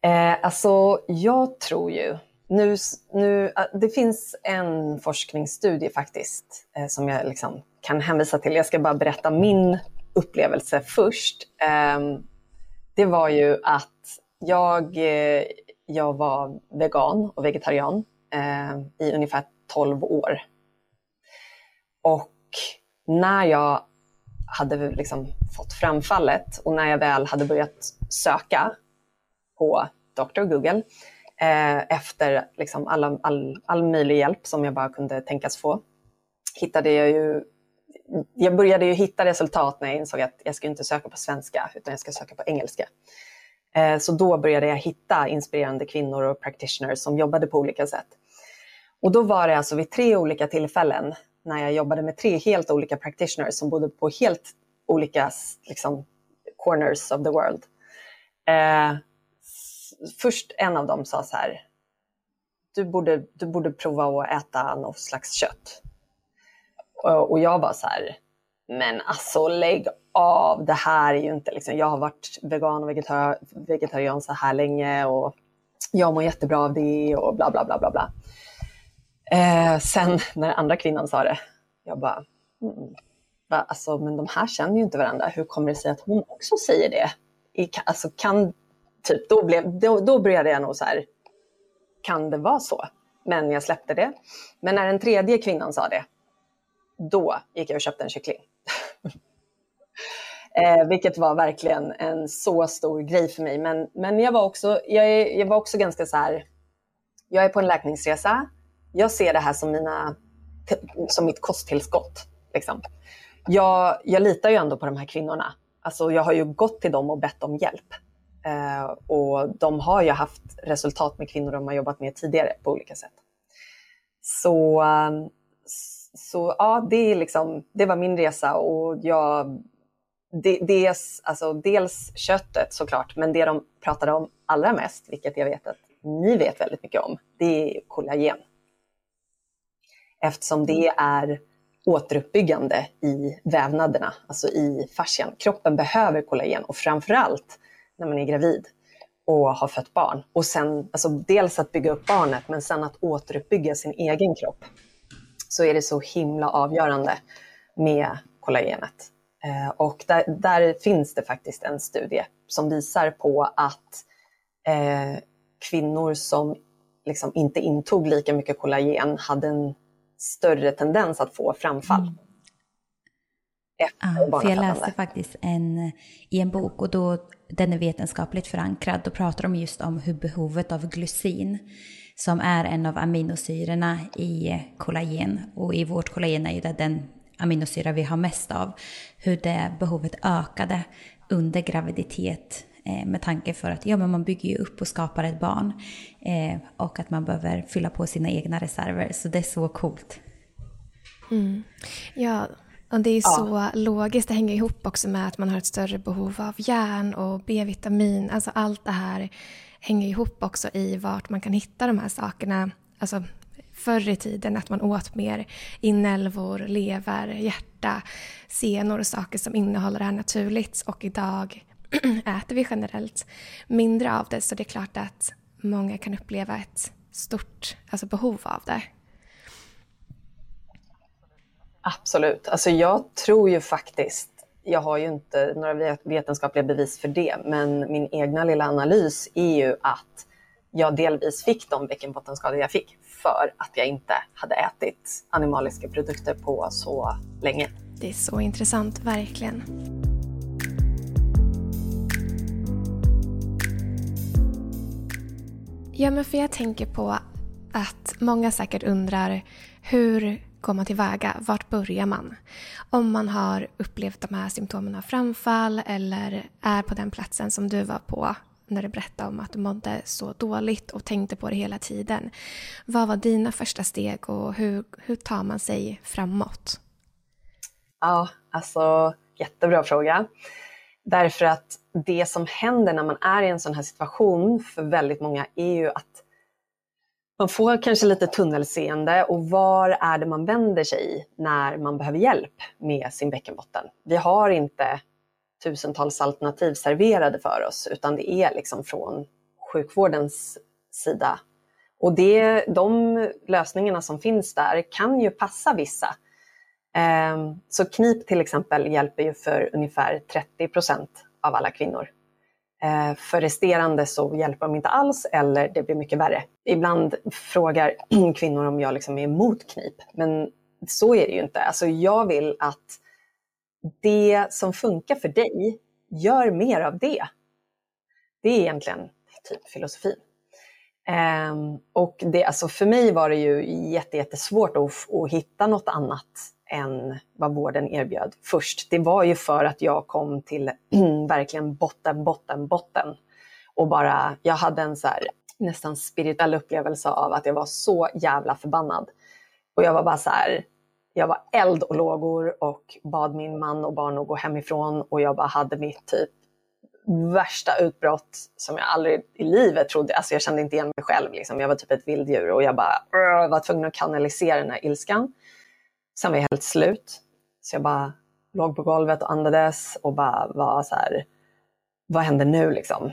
Eh, alltså, jag tror ju... Nu, nu, ah, det finns en forskningsstudie faktiskt eh, som jag liksom kan hänvisa till. Jag ska bara berätta min upplevelse först. Eh, det var ju att jag, eh, jag var vegan och vegetarian eh, i ungefär 12 år. Och när jag hade liksom fått framfallet och när jag väl hade börjat söka på Dr. Google eh, efter liksom alla, all, all möjlig hjälp som jag bara kunde tänkas få. Hittade jag ju jag började ju hitta resultat när jag insåg att jag ska inte söka på svenska utan jag ska söka på engelska. Eh, så då började jag hitta inspirerande kvinnor och practitioners som jobbade på olika sätt. Och då var det alltså vid tre olika tillfällen när jag jobbade med tre helt olika practitioners som bodde på helt olika liksom, corners of the world. Eh, först en av dem sa så här, du borde, du borde prova att äta något slags kött. Och, och jag var så här, men alltså lägg av, det här är ju inte liksom, jag har varit vegan och vegetar vegetarian så här länge och jag mår jättebra av det och bla bla bla bla bla. Eh, sen när andra kvinnan sa det, jag bara, mm, alltså, men de här känner ju inte varandra, hur kommer det sig att hon också säger det? I, alltså, kan, typ, då, blev, då, då började jag nog så här, kan det vara så? Men jag släppte det. Men när den tredje kvinnan sa det, då gick jag och köpte en kyckling. eh, vilket var verkligen en så stor grej för mig. Men, men jag, var också, jag, är, jag var också ganska så här, jag är på en läkningsresa. Jag ser det här som, mina, som mitt kosttillskott. Liksom. Jag, jag litar ju ändå på de här kvinnorna. Alltså, jag har ju gått till dem och bett om hjälp. Eh, och de har ju haft resultat med kvinnor de har jobbat med tidigare på olika sätt. Så, så ja, det, är liksom, det var min resa och jag, det, dels, alltså, dels köttet såklart, men det de pratade om allra mest, vilket jag vet att ni vet väldigt mycket om, det är kollagen. Eftersom det är återuppbyggande i vävnaderna, alltså i fascian. Kroppen behöver kollagen och framförallt när man är gravid och har fött barn. Och sen, alltså dels att bygga upp barnet, men sen att återuppbygga sin egen kropp. Så är det så himla avgörande med kollagenet. Eh, och där, där, finns det faktiskt en studie som visar på att eh, kvinnor som liksom inte intog lika mycket kollagen hade en större tendens att få framfall. Mm efter ja, för Jag läste faktiskt en, i en bok och då, den är vetenskapligt förankrad. Då pratar de just om hur behovet av glycin, som är en av aminosyrorna i kollagen, och i vårt kollagen är ju det den aminosyra vi har mest av, hur det behovet ökade under graviditet eh, med tanke för att ja, men man bygger ju upp och skapar ett barn eh, och att man behöver fylla på sina egna reserver. Så det är så coolt. Mm. Ja, och det är ja. så logiskt. Det hänger ihop också med att man har ett större behov av järn och B-vitamin. Alltså allt det här hänger ihop också i vart man kan hitta de här sakerna. Alltså förr i tiden att man åt mer inälvor, lever, hjärta, senor och saker som innehåller det här naturligt. Och idag äter vi generellt mindre av det så det är klart att många kan uppleva ett stort alltså behov av det. Absolut. Alltså jag tror ju faktiskt, jag har ju inte några vetenskapliga bevis för det, men min egna lilla analys är ju att jag delvis fick de bäckenbottenskador jag fick för att jag inte hade ätit animaliska produkter på så länge. Det är så intressant, verkligen. Ja, men för jag tänker på att många säkert undrar hur går man tillväga? Vart börjar man? Om man har upplevt de här symptomen av framfall eller är på den platsen som du var på när du berättade om att du mådde så dåligt och tänkte på det hela tiden. Vad var dina första steg och hur, hur tar man sig framåt? Ja, alltså jättebra fråga. Därför att det som händer när man är i en sån här situation för väldigt många är ju att man får kanske lite tunnelseende och var är det man vänder sig när man behöver hjälp med sin bäckenbotten? Vi har inte tusentals alternativ serverade för oss utan det är liksom från sjukvårdens sida. Och det, de lösningarna som finns där kan ju passa vissa. Ehm, så KNIP till exempel hjälper ju för ungefär 30 procent av alla kvinnor. Eh, för resterande så hjälper de inte alls eller det blir mycket värre. Ibland frågar kvinnor om jag liksom är emot KNIP, men så är det ju inte. Alltså jag vill att det som funkar för dig, gör mer av det. Det är egentligen typ filosofin. Ehm, och det, alltså för mig var det ju jättesvårt att, att hitta något annat än vad vården erbjöd först. Det var ju för att jag kom till verkligen botten, botten, botten. Och bara, jag hade en så här, nästan spirituell upplevelse av att jag var så jävla förbannad. Och jag var bara så här, jag var eld och lågor och bad min man och barn att gå hemifrån och jag bara hade mitt typ värsta utbrott som jag aldrig i livet trodde, alltså jag kände inte igen mig själv. Liksom. Jag var typ ett vilddjur och jag bara var tvungen att kanalisera den här ilskan. Sen var jag helt slut. Så jag bara låg på golvet och andades och bara var så här, vad händer nu liksom?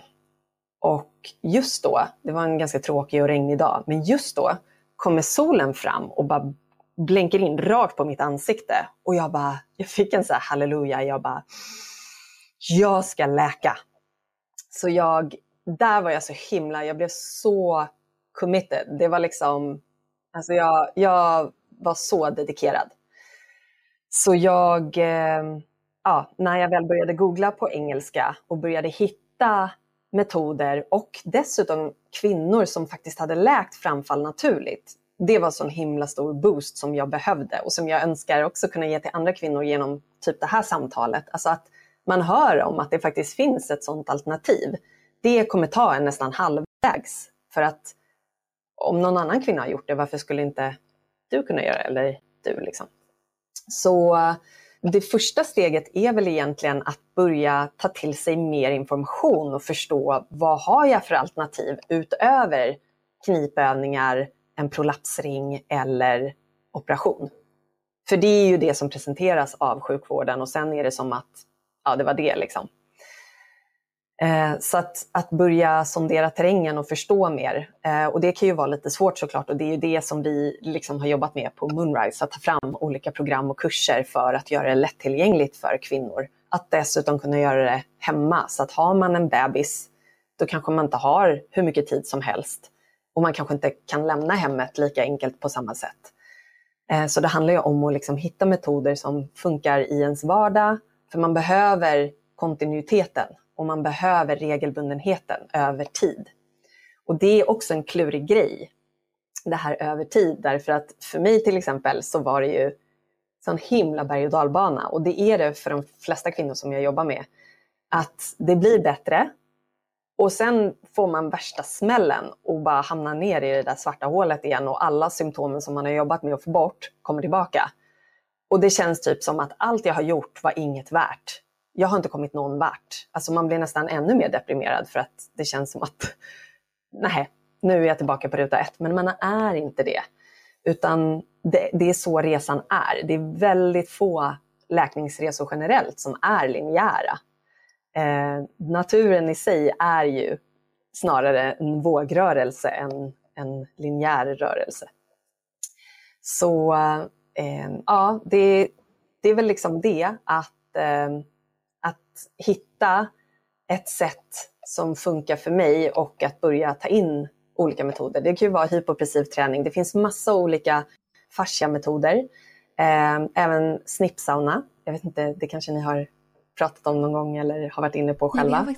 Och just då, det var en ganska tråkig och regnig dag, men just då kommer solen fram och bara blänker in rakt på mitt ansikte. Och jag bara, jag fick en så här halleluja, jag bara, jag ska läka. Så jag, där var jag så himla, jag blev så committed. Det var liksom, alltså jag, jag var så dedikerad. Så jag, eh, ja, när jag väl började googla på engelska och började hitta metoder och dessutom kvinnor som faktiskt hade läkt framfall naturligt det var en sån himla stor boost som jag behövde och som jag önskar också kunna ge till andra kvinnor genom typ det här samtalet. Alltså att man hör om att det faktiskt finns ett sånt alternativ. Det kommer ta en nästan halvvägs. För att om någon annan kvinna har gjort det, varför skulle inte du kunna göra? Eller du liksom. Så det första steget är väl egentligen att börja ta till sig mer information och förstå vad har jag för alternativ utöver knipövningar, en prolapsring eller operation. För det är ju det som presenteras av sjukvården och sen är det som att ja, det var det. liksom. Eh, så att, att börja sondera terrängen och förstå mer. Eh, och det kan ju vara lite svårt såklart och det är ju det som vi liksom har jobbat med på Moonrise, att ta fram olika program och kurser för att göra det lättillgängligt för kvinnor. Att dessutom kunna göra det hemma. Så att har man en bebis, då kanske man inte har hur mycket tid som helst och man kanske inte kan lämna hemmet lika enkelt på samma sätt. Eh, så det handlar ju om att liksom hitta metoder som funkar i ens vardag, för man behöver kontinuiteten och man behöver regelbundenheten över tid. Och det är också en klurig grej, det här över tid, därför att för mig till exempel så var det ju sån himla berg och dalbana och det är det för de flesta kvinnor som jag jobbar med. Att det blir bättre och sen får man värsta smällen och bara hamnar ner i det där svarta hålet igen och alla symptomen som man har jobbat med att få bort kommer tillbaka. Och det känns typ som att allt jag har gjort var inget värt. Jag har inte kommit någon vart. Alltså man blir nästan ännu mer deprimerad för att det känns som att nej, nu är jag tillbaka på ruta ett. Men man är inte det. Utan det, det är så resan är. Det är väldigt få läkningsresor generellt som är linjära. Eh, naturen i sig är ju snarare en vågrörelse än en linjär rörelse. Så eh, ja, det, det, är väl liksom det att, eh, att hitta ett sätt som funkar för mig och att börja ta in olika metoder. Det kan ju vara hypopressiv träning. Det finns massa olika fasciametoder. Eh, även snippsauna. Jag vet inte, det kanske ni har pratat om någon gång eller har varit inne på själva? Nej,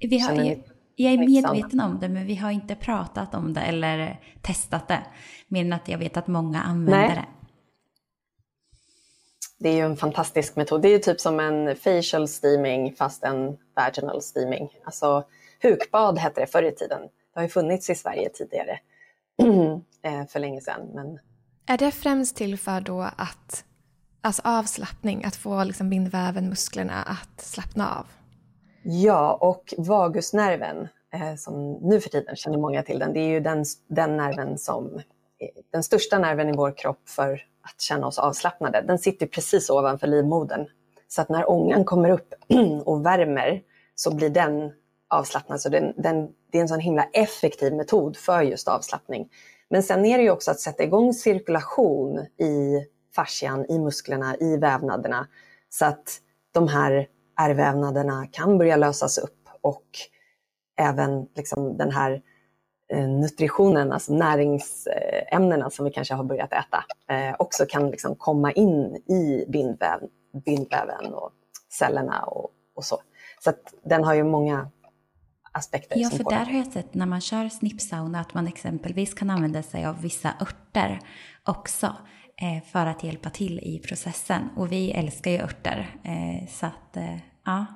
vi har vi har, jag, jag är medveten om det, men vi har inte pratat om det eller testat det. Mer än att jag vet att många använder Nej. det. Det är ju en fantastisk metod. Det är ju typ som en facial steaming fast en vaginal steaming. Alltså hukbad hette det förr i tiden. Det har ju funnits i Sverige tidigare eh, för länge sedan. Men... Är det främst till för då att Alltså avslappning, att få liksom bindväven, musklerna att slappna av. Ja, och vagusnerven, eh, som nu för tiden känner många till den, det är ju den, den nerven som den största nerven i vår kropp för att känna oss avslappnade. Den sitter precis ovanför livmodern. Så att när ångan kommer upp och värmer så blir den avslappnad. Så den, den, det är en sån himla effektiv metod för just avslappning. Men sen är det ju också att sätta igång cirkulation i fascian, i musklerna, i vävnaderna. Så att de här ärrvävnaderna kan börja lösas upp och även liksom den här nutritionen, alltså näringsämnena som vi kanske har börjat äta, eh, också kan liksom komma in i bindväv, bindväven och cellerna och, och så. Så den har ju många aspekter. Ja, för där har jag sett när man kör snippsauna att man exempelvis kan använda sig av vissa örter också. Eh, för att hjälpa till i processen. Och vi älskar ju örter. Eh, så att, eh, ja.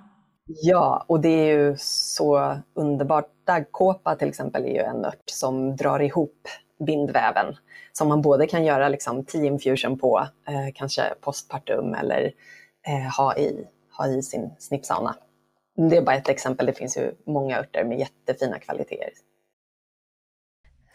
Ja, och det är ju så underbart. Daggkåpa till exempel är ju en ört som drar ihop bindväven. Som man både kan göra liksom tea infusion på, eh, kanske postpartum eller eh, ha, i, ha i sin snippsauna. Det är bara ett exempel, det finns ju många örter med jättefina kvaliteter.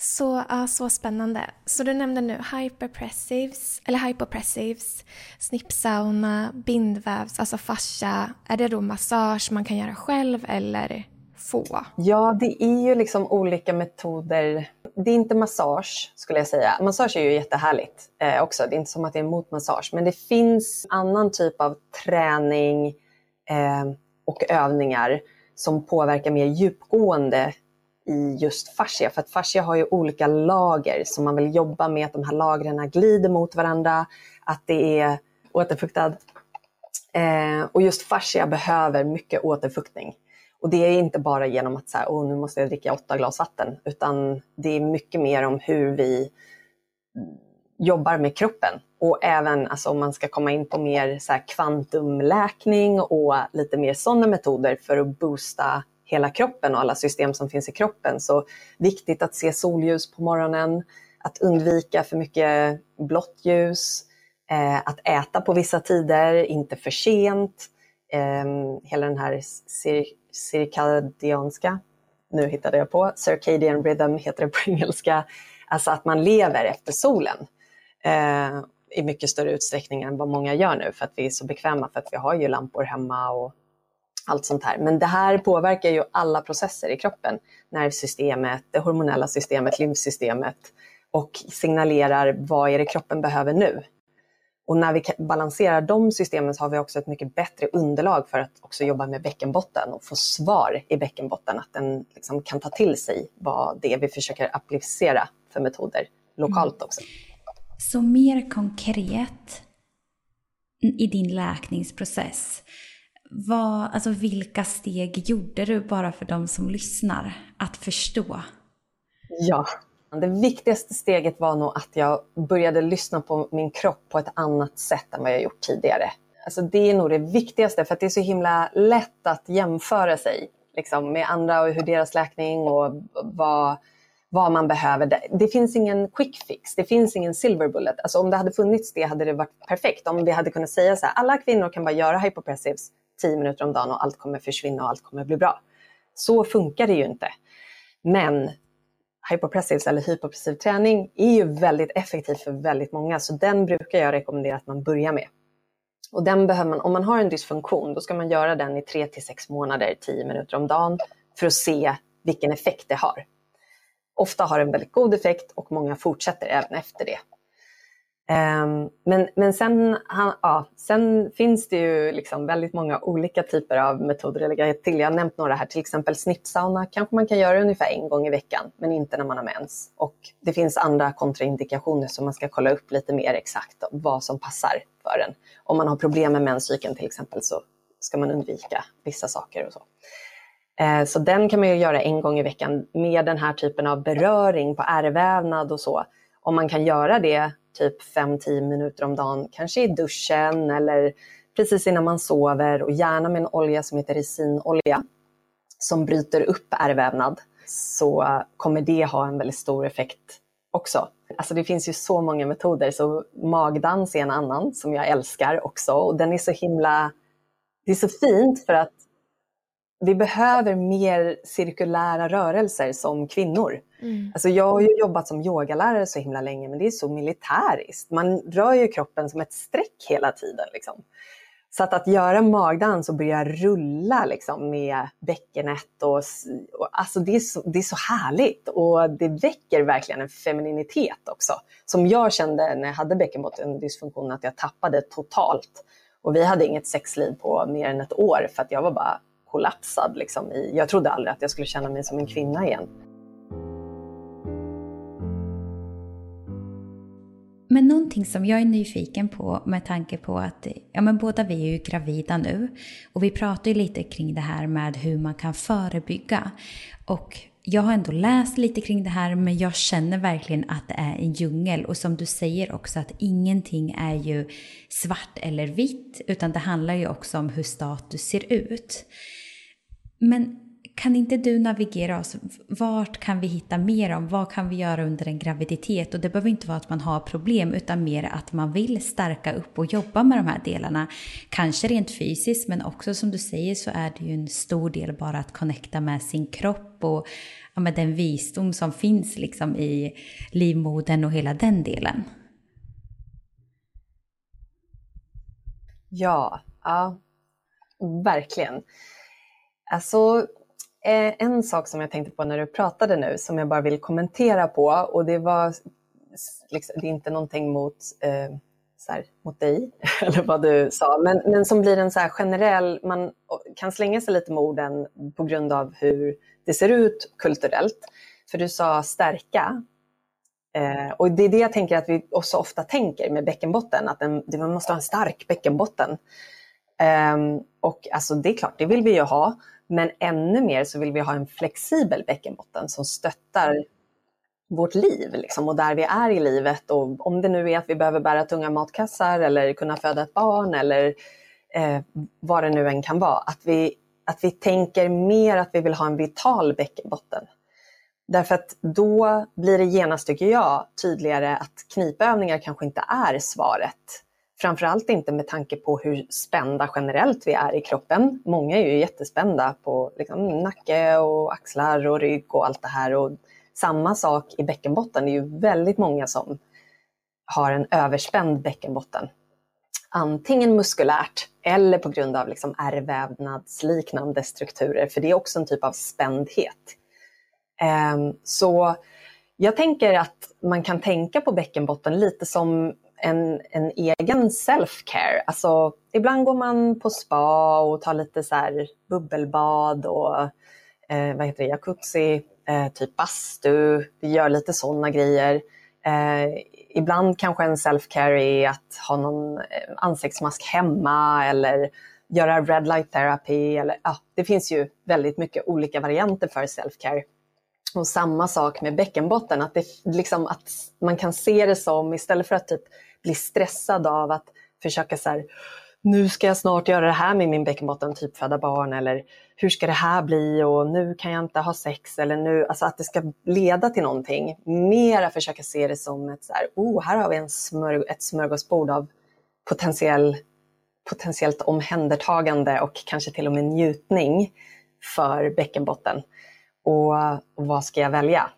Så, ja, så spännande. Så du nämnde nu hyperpressives, eller hypopressives, snippsauna, bindvävs, alltså fascia. Är det då massage man kan göra själv eller få? Ja, det är ju liksom olika metoder. Det är inte massage skulle jag säga. Massage är ju jättehärligt eh, också. Det är inte som att det är emot massage. Men det finns annan typ av träning eh, och övningar som påverkar mer djupgående i just fascia. För att fascia har ju olika lager som man vill jobba med, att de här lagren glider mot varandra, att det är återfuktad. Eh, och just fascia behöver mycket återfuktning. Och det är inte bara genom att så här, oh, nu måste jag dricka åtta glas vatten, utan det är mycket mer om hur vi jobbar med kroppen. Och även alltså, om man ska komma in på mer så här, kvantumläkning och lite mer sådana metoder för att boosta hela kroppen och alla system som finns i kroppen. Så viktigt att se solljus på morgonen, att undvika för mycket blått ljus, eh, att äta på vissa tider, inte för sent. Eh, hela den här cir cirkadianska, nu hittade jag på, circadian rhythm heter det på engelska, alltså att man lever efter solen. Eh, i mycket större utsträckning än vad många gör nu för att vi är så bekväma för att vi har ju lampor hemma och allt sånt här. Men det här påverkar ju alla processer i kroppen. Nervsystemet, det hormonella systemet, lymfsystemet och signalerar vad är det kroppen behöver nu. Och när vi balanserar de systemen så har vi också ett mycket bättre underlag för att också jobba med bäckenbotten och få svar i bäckenbotten, att den liksom kan ta till sig vad det är vi försöker applicera för metoder lokalt också. Så mer konkret i din läkningsprocess, vad, alltså vilka steg gjorde du bara för de som lyssnar att förstå? Ja, det viktigaste steget var nog att jag började lyssna på min kropp på ett annat sätt än vad jag gjort tidigare. Alltså det är nog det viktigaste för att det är så himla lätt att jämföra sig liksom, med andra och hur deras läkning och vad, vad man behöver. Det, det finns ingen quick fix, det finns ingen silver bullet. Alltså om det hade funnits det hade det varit perfekt. Om vi hade kunnat säga så här, alla kvinnor kan bara göra hypopressives 10 minuter om dagen och allt kommer försvinna och allt kommer bli bra. Så funkar det ju inte. Men hypopressives eller hypopressiv träning är ju väldigt effektiv för väldigt många, så den brukar jag rekommendera att man börjar med. Och den behöver man, om man har en dysfunktion, då ska man göra den i 3 till 6 månader, 10 minuter om dagen, för att se vilken effekt det har. Ofta har den väldigt god effekt och många fortsätter även efter det. Ehm, men, men sen, ja, sen finns det ju liksom väldigt många olika typer av metoder att lägga till. Jag har nämnt några här, till exempel snippsauna kanske man kan göra ungefär en gång i veckan, men inte när man har mens. Och det finns andra kontraindikationer som man ska kolla upp lite mer exakt vad som passar för en. Om man har problem med menscykeln till exempel så ska man undvika vissa saker och så. Ehm, så den kan man ju göra en gång i veckan med den här typen av beröring på ärrvävnad och så. Om man kan göra det typ 5-10 minuter om dagen, kanske i duschen eller precis innan man sover och gärna med en olja som heter resinolja som bryter upp ärrvävnad så kommer det ha en väldigt stor effekt också. Alltså det finns ju så många metoder så magdans är en annan som jag älskar också och den är så himla, det är så fint för att vi behöver mer cirkulära rörelser som kvinnor. Mm. Alltså jag har ju jobbat som yogalärare så himla länge men det är så militäriskt. Man rör ju kroppen som ett streck hela tiden. Liksom. Så att, att göra magdans och börja rulla liksom, med bäckenet, och, och, alltså det, är så, det är så härligt och det väcker verkligen en femininitet också. Som jag kände när jag hade bäckenbottendysfunktion att jag tappade totalt. Och vi hade inget sexliv på mer än ett år för att jag var bara kollapsad. Liksom, i, jag trodde aldrig att jag skulle känna mig som en kvinna igen. Men någonting som jag är nyfiken på med tanke på att ja, men båda vi är ju gravida nu och vi pratar ju lite kring det här med hur man kan förebygga. Och jag har ändå läst lite kring det här men jag känner verkligen att det är en djungel och som du säger också att ingenting är ju svart eller vitt utan det handlar ju också om hur status ser ut. Men kan inte du navigera oss? Vart kan vi hitta mer om? Vad kan vi göra under en graviditet? Och det behöver inte vara att man har problem utan mer att man vill stärka upp och jobba med de här delarna. Kanske rent fysiskt men också som du säger så är det ju en stor del bara att connecta med sin kropp och ja, med den visdom som finns liksom i livmodern och hela den delen. Ja, ja verkligen. Alltså, eh, en sak som jag tänkte på när du pratade nu som jag bara vill kommentera på och det var, liksom, det är inte någonting mot, eh, så här, mot dig eller vad du sa, men, men som blir en så generell, man kan slänga sig lite med orden på grund av hur det ser ut kulturellt. För du sa stärka Eh, och det är det jag tänker att vi också ofta tänker med bäckenbotten, att den, man måste ha en stark bäckenbotten. Eh, och alltså det är klart, det vill vi ju ha. Men ännu mer så vill vi ha en flexibel bäckenbotten som stöttar vårt liv liksom, och där vi är i livet. Och om det nu är att vi behöver bära tunga matkassar eller kunna föda ett barn eller eh, vad det nu än kan vara. Att vi, att vi tänker mer att vi vill ha en vital bäckenbotten. Därför att då blir det genast, tycker jag, tydligare att knipövningar kanske inte är svaret Framförallt inte med tanke på hur spända generellt vi är i kroppen. Många är ju jättespända på liksom, nacke och axlar och rygg och allt det här. Och samma sak i bäckenbotten. Det är ju väldigt många som har en överspänd bäckenbotten. Antingen muskulärt eller på grund av liksom ärrvävnadsliknande strukturer, för det är också en typ av spändhet. Ehm, så jag tänker att man kan tänka på bäckenbotten lite som en, en egen self-care. Alltså, ibland går man på spa och tar lite så här bubbelbad och eh, vad heter det, jacuzzi, eh, typ bastu. Vi gör lite sådana grejer. Eh, ibland kanske en self-care är att ha någon eh, ansiktsmask hemma eller göra red light therapy. Eller, ja, det finns ju väldigt mycket olika varianter för self-care. Och samma sak med bäckenbotten, att, det, liksom, att man kan se det som, istället för att typ bli stressad av att försöka så här, nu ska jag snart göra det här med min bäckenbotten, typ föda barn eller hur ska det här bli och nu kan jag inte ha sex eller nu, alltså att det ska leda till någonting. Mera försöka se det som ett så här, oh, här har vi en smörg ett smörgåsbord av potentiell, potentiellt omhändertagande och kanske till och med njutning för bäckenbotten. Och, och vad ska jag välja?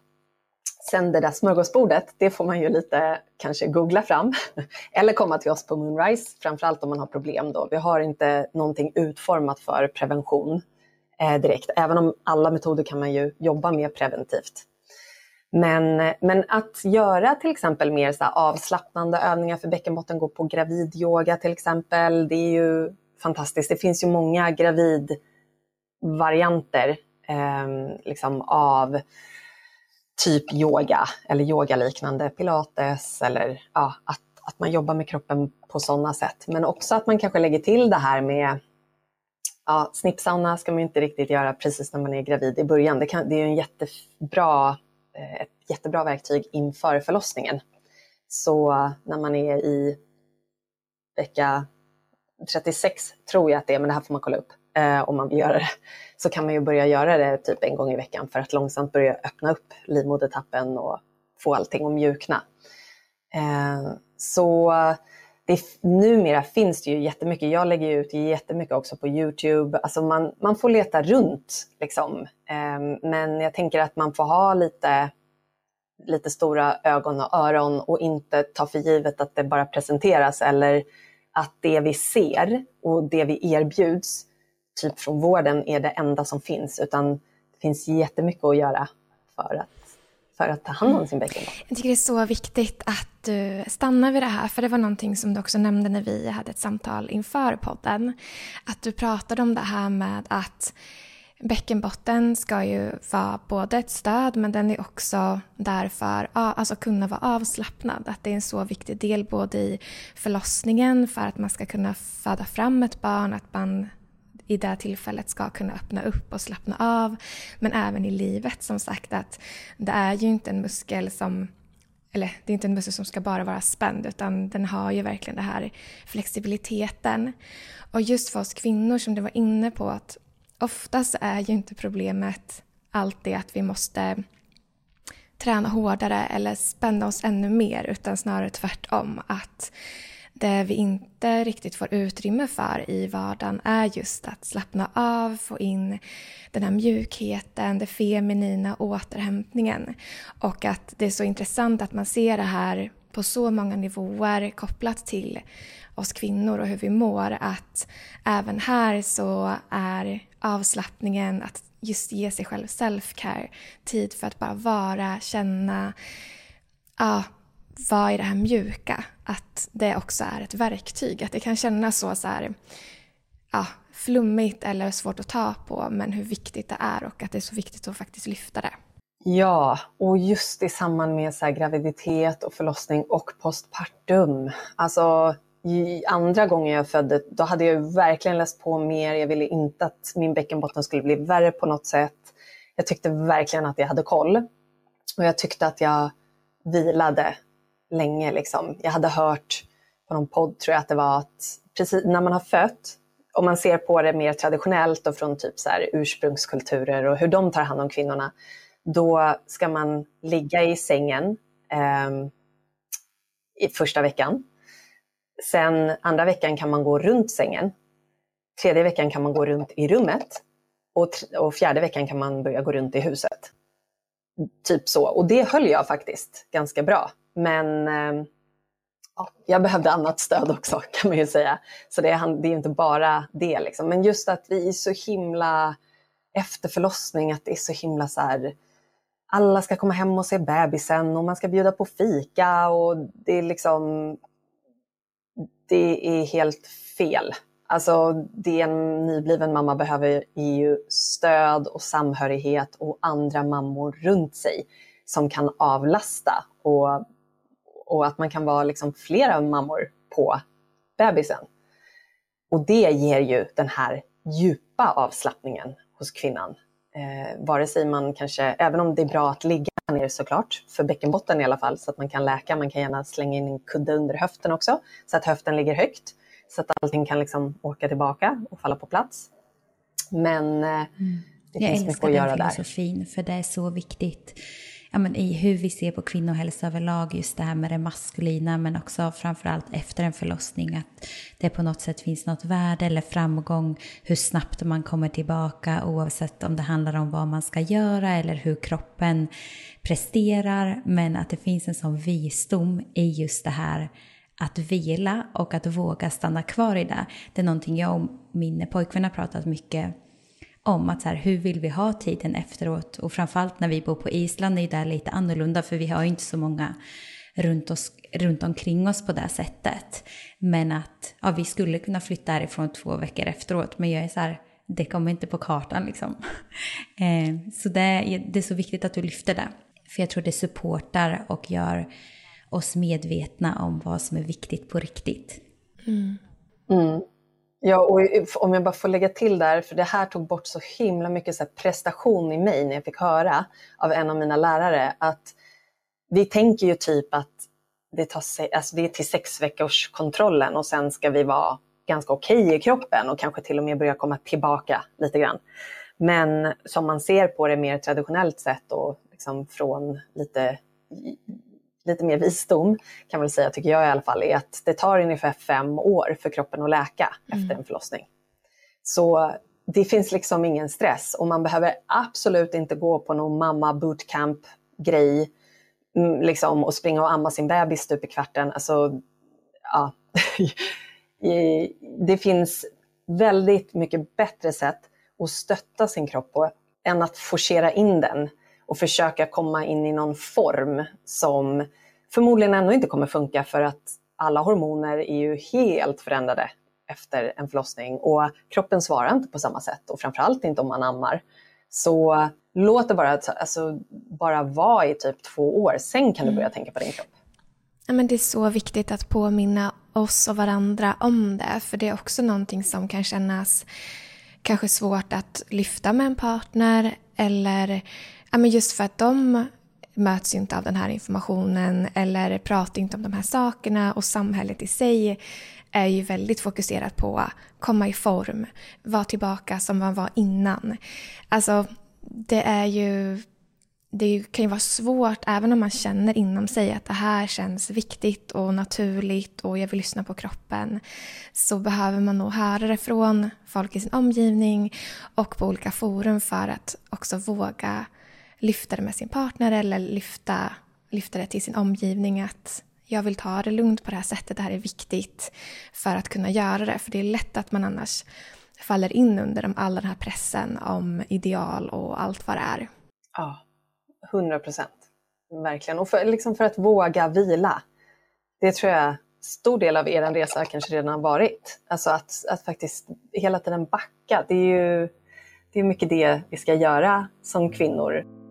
Sen det där smörgåsbordet, det får man ju lite kanske googla fram eller komma till oss på Moonrise, framförallt om man har problem då. Vi har inte någonting utformat för prevention eh, direkt, även om alla metoder kan man ju jobba med preventivt. Men, men att göra till exempel mer så avslappnande övningar för bäckenbotten, gå på gravidyoga till exempel, det är ju fantastiskt. Det finns ju många gravidvarianter eh, liksom av typ yoga eller yogaliknande pilates eller ja, att, att man jobbar med kroppen på sådana sätt. Men också att man kanske lägger till det här med ja, snippsauna ska man inte riktigt göra precis när man är gravid i början. Det, kan, det är en jättebra, eh, ett jättebra verktyg inför förlossningen. Så när man är i vecka 36 tror jag att det är, men det här får man kolla upp Eh, om man vill göra det, så kan man ju börja göra det typ en gång i veckan för att långsamt börja öppna upp livmodertappen och få allting att mjukna. Eh, så det, numera finns det ju jättemycket. Jag lägger ut jättemycket också på Youtube. Alltså man, man får leta runt. Liksom. Eh, men jag tänker att man får ha lite, lite stora ögon och öron och inte ta för givet att det bara presenteras eller att det vi ser och det vi erbjuds typ från vården är det enda som finns, utan det finns jättemycket att göra för att, för att ta hand om sin bäckenbotten. Jag tycker det är så viktigt att du stannar vid det här, för det var någonting som du också nämnde när vi hade ett samtal inför podden. Att du pratade om det här med att Bäckenbotten ska ju vara både ett stöd men den är också där för att alltså kunna vara avslappnad. Att det är en så viktig del både i förlossningen för att man ska kunna föda fram ett barn, att man i det tillfället ska kunna öppna upp och slappna av. Men även i livet som sagt att det är ju inte en muskel som eller det är inte en muskel som ska bara vara spänd utan den har ju verkligen den här flexibiliteten. Och just för oss kvinnor som du var inne på att oftast är ju inte problemet alltid att vi måste träna hårdare eller spänna oss ännu mer utan snarare tvärtom. Att det vi inte riktigt får utrymme för i vardagen är just att slappna av, få in den här mjukheten, den feminina återhämtningen. Och att det är så intressant att man ser det här på så många nivåer kopplat till oss kvinnor och hur vi mår. Att även här så är avslappningen att just ge sig själv self-care, tid för att bara vara, känna, ja, vara i det här mjuka? Att det också är ett verktyg. Att det kan kännas så, så här, ja, flummigt eller svårt att ta på men hur viktigt det är och att det är så viktigt att faktiskt lyfta det. Ja, och just i samband med så graviditet och förlossning och postpartum. Alltså andra gången jag födde, då hade jag verkligen läst på mer. Jag ville inte att min bäckenbotten skulle bli värre på något sätt. Jag tyckte verkligen att jag hade koll. Och jag tyckte att jag vilade länge. Liksom. Jag hade hört på någon podd, tror jag att det var, att precis när man har fött, om man ser på det mer traditionellt och från typ så här ursprungskulturer och hur de tar hand om kvinnorna, då ska man ligga i sängen eh, i första veckan. Sen andra veckan kan man gå runt sängen. Tredje veckan kan man gå runt i rummet. Och, och fjärde veckan kan man börja gå runt i huset. Typ så. Och det höll jag faktiskt ganska bra. Men eh, ja, jag behövde annat stöd också kan man ju säga. Så det är, det är inte bara det. Liksom. Men just att vi är så himla efter förlossning, att det är så himla så här, alla ska komma hem och se bebisen och man ska bjuda på fika och det är liksom, det är helt fel. Alltså det en nybliven mamma behöver är ju stöd och samhörighet och andra mammor runt sig som kan avlasta och och att man kan vara liksom flera mammor på bebisen. Och det ger ju den här djupa avslappningen hos kvinnan. Eh, vare sig man kanske, även om det är bra att ligga ner såklart, för bäckenbotten i alla fall, så att man kan läka. Man kan gärna slänga in en kudde under höften också, så att höften ligger högt, så att allting kan liksom åka tillbaka och falla på plats. Men eh, mm. det finns mycket att göra där. Jag älskar den filosofin, för det är så viktigt ja, men i hur vi ser på kvinnohälsa överlag, just det här med det maskulina, men också framförallt efter en förlossning, att det på något sätt finns något värde eller framgång, hur snabbt man kommer tillbaka, oavsett om det handlar om vad man ska göra eller hur kroppen presterar, men att det finns en sån visdom i just det här att vila och att våga stanna kvar i det. Det är någonting jag och min pojkvän har pratat mycket om att så här, hur vill vi ha tiden efteråt? Och framförallt när vi bor på Island är det lite annorlunda för vi har ju inte så många runt, oss, runt omkring oss på det sättet. Men att ja, vi skulle kunna flytta härifrån två veckor efteråt men jag är så här, det kommer inte på kartan liksom. eh, så det, det är så viktigt att du lyfter det. För jag tror det supportar och gör oss medvetna om vad som är viktigt på riktigt. Mm. Mm. Ja, och om jag bara får lägga till där, för det här tog bort så himla mycket så prestation i mig när jag fick höra av en av mina lärare att vi tänker ju typ att det, tar, alltså det är till sex veckors kontrollen och sen ska vi vara ganska okej okay i kroppen och kanske till och med börja komma tillbaka lite grann. Men som man ser på det mer traditionellt sett och liksom från lite lite mer visdom, kan man väl säga, tycker jag i alla fall, är att det tar ungefär fem år för kroppen att läka mm. efter en förlossning. Så det finns liksom ingen stress och man behöver absolut inte gå på någon mamma bootcamp grej mm, liksom, och springa och amma sin bebis stup i kvarten. Alltså, ja. det finns väldigt mycket bättre sätt att stötta sin kropp på än att forcera in den och försöka komma in i någon form som förmodligen ändå inte kommer funka för att alla hormoner är ju helt förändrade efter en förlossning och kroppen svarar inte på samma sätt och framförallt inte om man ammar. Så låt det bara, alltså, bara vara i typ två år, sen kan du börja tänka på din kropp. Ja, men det är så viktigt att påminna oss och varandra om det, för det är också någonting som kan kännas kanske svårt att lyfta med en partner eller Ja, men just för att de möts ju inte av den här informationen eller pratar inte om de här sakerna och samhället i sig är ju väldigt fokuserat på att komma i form, vara tillbaka som man var innan. Alltså, det är ju det kan ju vara svårt, även om man känner inom sig att det här känns viktigt och naturligt och jag vill lyssna på kroppen, så behöver man nog höra det från folk i sin omgivning och på olika forum för att också våga lyfta det med sin partner eller lyfta, lyfta det till sin omgivning att jag vill ta det lugnt på det här sättet, det här är viktigt för att kunna göra det. För det är lätt att man annars faller in under all den här pressen om ideal och allt vad det är. Ja, hundra procent. Verkligen. Och för, liksom för att våga vila. Det tror jag stor del av er resa kanske redan har varit. Alltså att, att faktiskt hela tiden backa. Det är ju det är mycket det vi ska göra som kvinnor.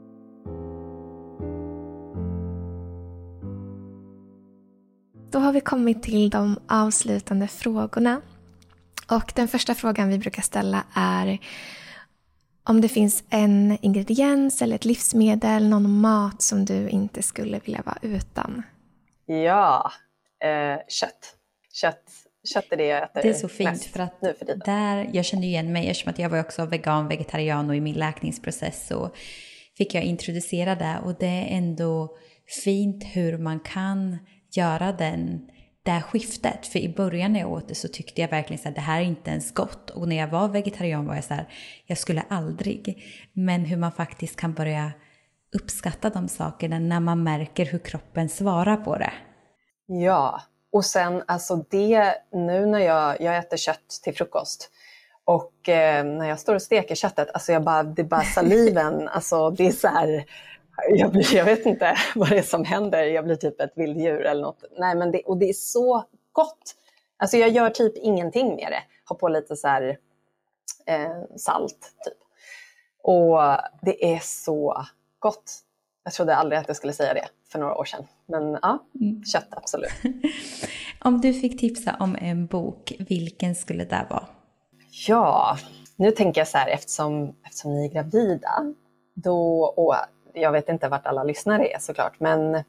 Då har vi kommit till de avslutande frågorna. Och den första frågan vi brukar ställa är om det finns en ingrediens eller ett livsmedel, någon mat som du inte skulle vilja vara utan? Ja, eh, kött. kött. Kött är det jag äter Det är så fint mest för att nu för där, jag känner igen mig eftersom att jag var också vegan, vegetarian och i min läkningsprocess så fick jag introducera det och det är ändå fint hur man kan göra den, det här skiftet. För i början när jag åt det så tyckte jag verkligen att det här är inte ens gott. Och när jag var vegetarian var jag så här, jag skulle aldrig. Men hur man faktiskt kan börja uppskatta de sakerna när man märker hur kroppen svarar på det. Ja, och sen alltså det nu när jag, jag äter kött till frukost och eh, när jag står och steker köttet, alltså jag bara, det är bara saliven, alltså det är så här, jag, blir, jag vet inte vad det är som händer, jag blir typ ett vilddjur eller något. Nej, men det, och det är så gott. Alltså jag gör typ ingenting med det. Har på lite så här, eh, salt typ. Och det är så gott. Jag trodde aldrig att jag skulle säga det för några år sedan. Men ja, mm. kött absolut. om du fick tipsa om en bok, vilken skulle det vara? Ja, nu tänker jag så här eftersom, eftersom ni är gravida, då, och jag vet inte vart alla lyssnare är såklart, men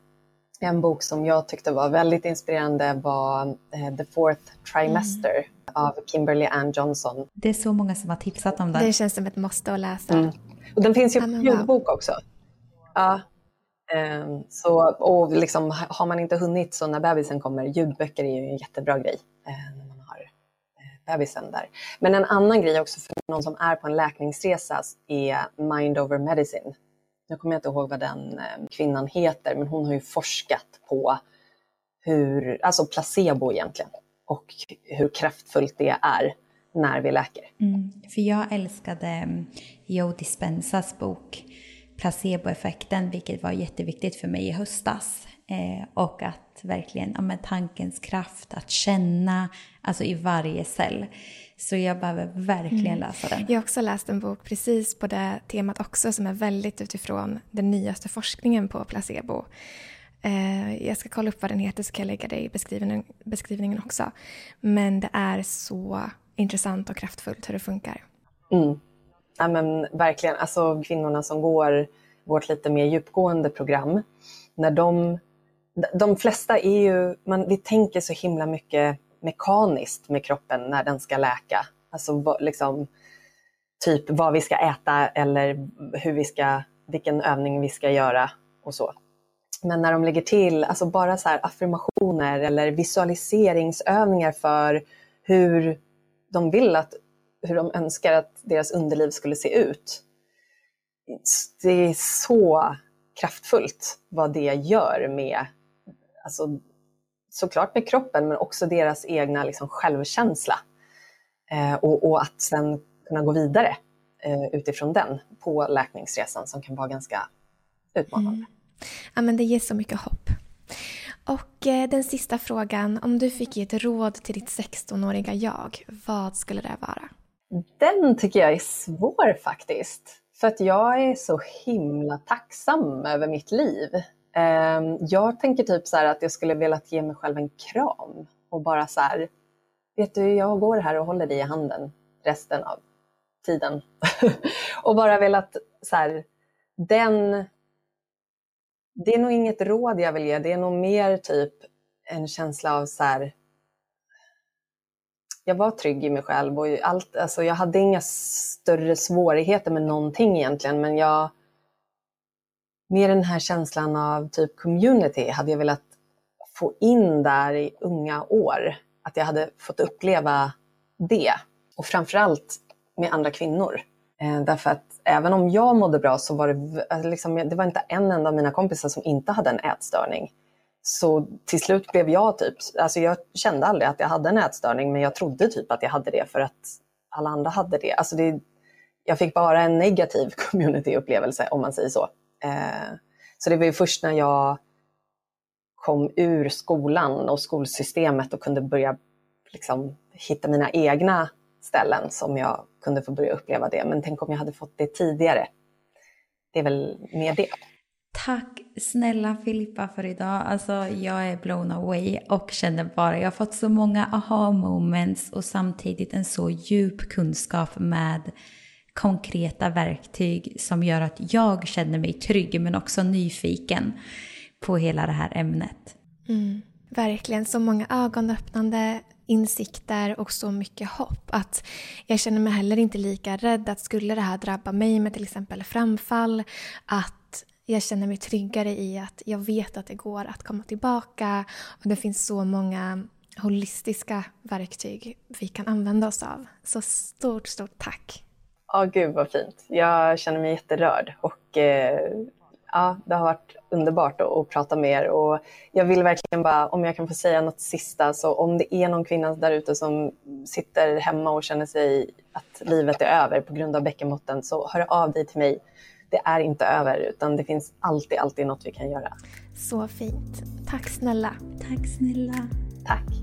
en bok som jag tyckte var väldigt inspirerande var eh, The Fourth Trimester mm. av Kimberly Ann Johnson. Det är så många som har tipsat om den. Det känns som ett måste att läsa. Mm. Och den finns ju på ljudbok också. Ja. Um, så, och liksom, har man inte hunnit så när bebisen kommer, ljudböcker är ju en jättebra grej. Uh, när man har uh, bebisen där. Men en annan grej också för någon som är på en läkningsresa är Mind over Medicine nu kommer jag inte ihåg vad den eh, kvinnan heter, men hon har ju forskat på hur, alltså placebo egentligen, och hur kraftfullt det är när vi läker. Mm, för jag älskade mm, Joe Dispensas bok Placeboeffekten, vilket var jätteviktigt för mig i höstas. Eh, och att verkligen, ja, med tankens kraft, att känna, alltså i varje cell. Så jag behöver verkligen mm. läsa den. Jag har också läst en bok precis på det temat också som är väldigt utifrån den nyaste forskningen på placebo. Eh, jag ska kolla upp vad den heter så kan jag lägga det i beskrivningen, beskrivningen också. Men det är så intressant och kraftfullt hur det funkar. Mm. Ja, men verkligen, alltså kvinnorna som går vårt lite mer djupgående program, när de, de flesta är ju, man, vi tänker så himla mycket mekaniskt med kroppen när den ska läka. Alltså liksom, typ vad vi ska äta eller hur vi ska, vilken övning vi ska göra och så. Men när de lägger till alltså bara så affirmationer eller visualiseringsövningar för hur de vill att, hur de önskar att deras underliv skulle se ut. Det är så kraftfullt vad det gör med alltså, såklart med kroppen men också deras egna liksom, självkänsla. Eh, och, och, att sen kunna gå vidare eh, utifrån den på läkningsresan som kan vara ganska utmanande. Mm. Ja, men det ger så mycket hopp. Och eh, den sista frågan, om du fick ge ett råd till ditt 16-åriga jag, vad skulle det vara? Den tycker jag är svår faktiskt. För att jag är så himla tacksam över mitt liv. Ehm, jag tänker typ så att jag skulle velat ge mig själv en kram och bara så här, vet du, jag går här och håller dig i handen resten av tiden. och bara velat så här, den, det är nog inget råd jag vill ge, det är nog mer typ en känsla av så här, jag var trygg i mig själv och allt, alltså jag hade inga större svårigheter med någonting egentligen, men jag mer den här känslan av typ community hade jag velat få in där i unga år. Att jag hade fått uppleva det. Och framförallt med andra kvinnor. Eh, därför att även om jag mådde bra så var det, alltså liksom, det var inte en enda av mina kompisar som inte hade en ätstörning. Så till slut blev jag typ, alltså jag kände aldrig att jag hade en ätstörning men jag trodde typ att jag hade det för att alla andra hade det. Alltså det jag fick bara en negativ communityupplevelse om man säger så. Eh, så det var ju först när jag kom ur skolan och skolsystemet och kunde börja liksom hitta mina egna ställen som jag kunde få börja uppleva det. Men tänk om jag hade fått det tidigare. Det är väl mer det. Tack snälla Filippa för idag. Alltså jag är blown away och känner bara, jag har fått så många aha moments och samtidigt en så djup kunskap med konkreta verktyg som gör att jag känner mig trygg men också nyfiken på hela det här ämnet. Mm, verkligen, så många ögonöppnande insikter och så mycket hopp. Att jag känner mig heller inte lika rädd att skulle det här drabba mig med till exempel framfall, att jag känner mig tryggare i att jag vet att det går att komma tillbaka och det finns så många holistiska verktyg vi kan använda oss av. Så stort, stort tack! Ja, gud vad fint. Jag känner mig jätterörd och eh, ja, det har varit underbart att, att, prata med er. Och jag vill verkligen bara, om jag kan få säga något sista, så om det är någon kvinna där ute som sitter hemma och känner sig att livet är över på grund av bäckenbotten, så hör av dig till mig. Det är inte över, utan det finns alltid, alltid något vi kan göra. Så fint. Tack snälla. Tack snälla. Tack.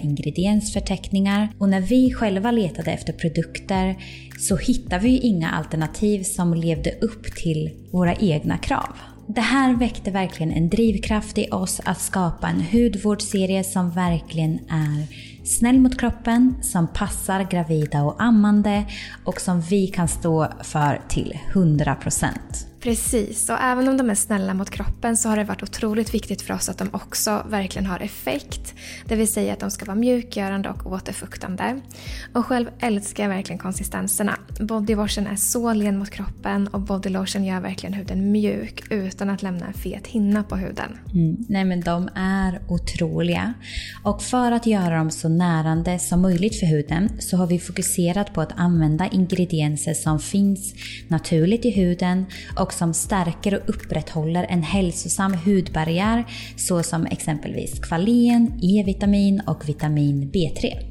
ingrediensförteckningar. Och när vi själva letade efter produkter så hittade vi inga alternativ som levde upp till våra egna krav. Det här väckte verkligen en drivkraft i oss att skapa en hudvårdsserie som verkligen är snäll mot kroppen, som passar gravida och ammande och som vi kan stå för till 100%. Precis, och även om de är snälla mot kroppen så har det varit otroligt viktigt för oss att de också verkligen har effekt. Det vill säga att de ska vara mjukgörande och återfuktande. Och själv älskar jag verkligen konsistenserna. Bodywashen är så len mot kroppen och bodylotion gör verkligen huden mjuk utan att lämna en fet hinna på huden. Mm. Nej men de är otroliga. Och för att göra dem så närande som möjligt för huden så har vi fokuserat på att använda ingredienser som finns naturligt i huden och och som stärker och upprätthåller en hälsosam hudbarriär såsom exempelvis kvalen, E-vitamin och vitamin B3.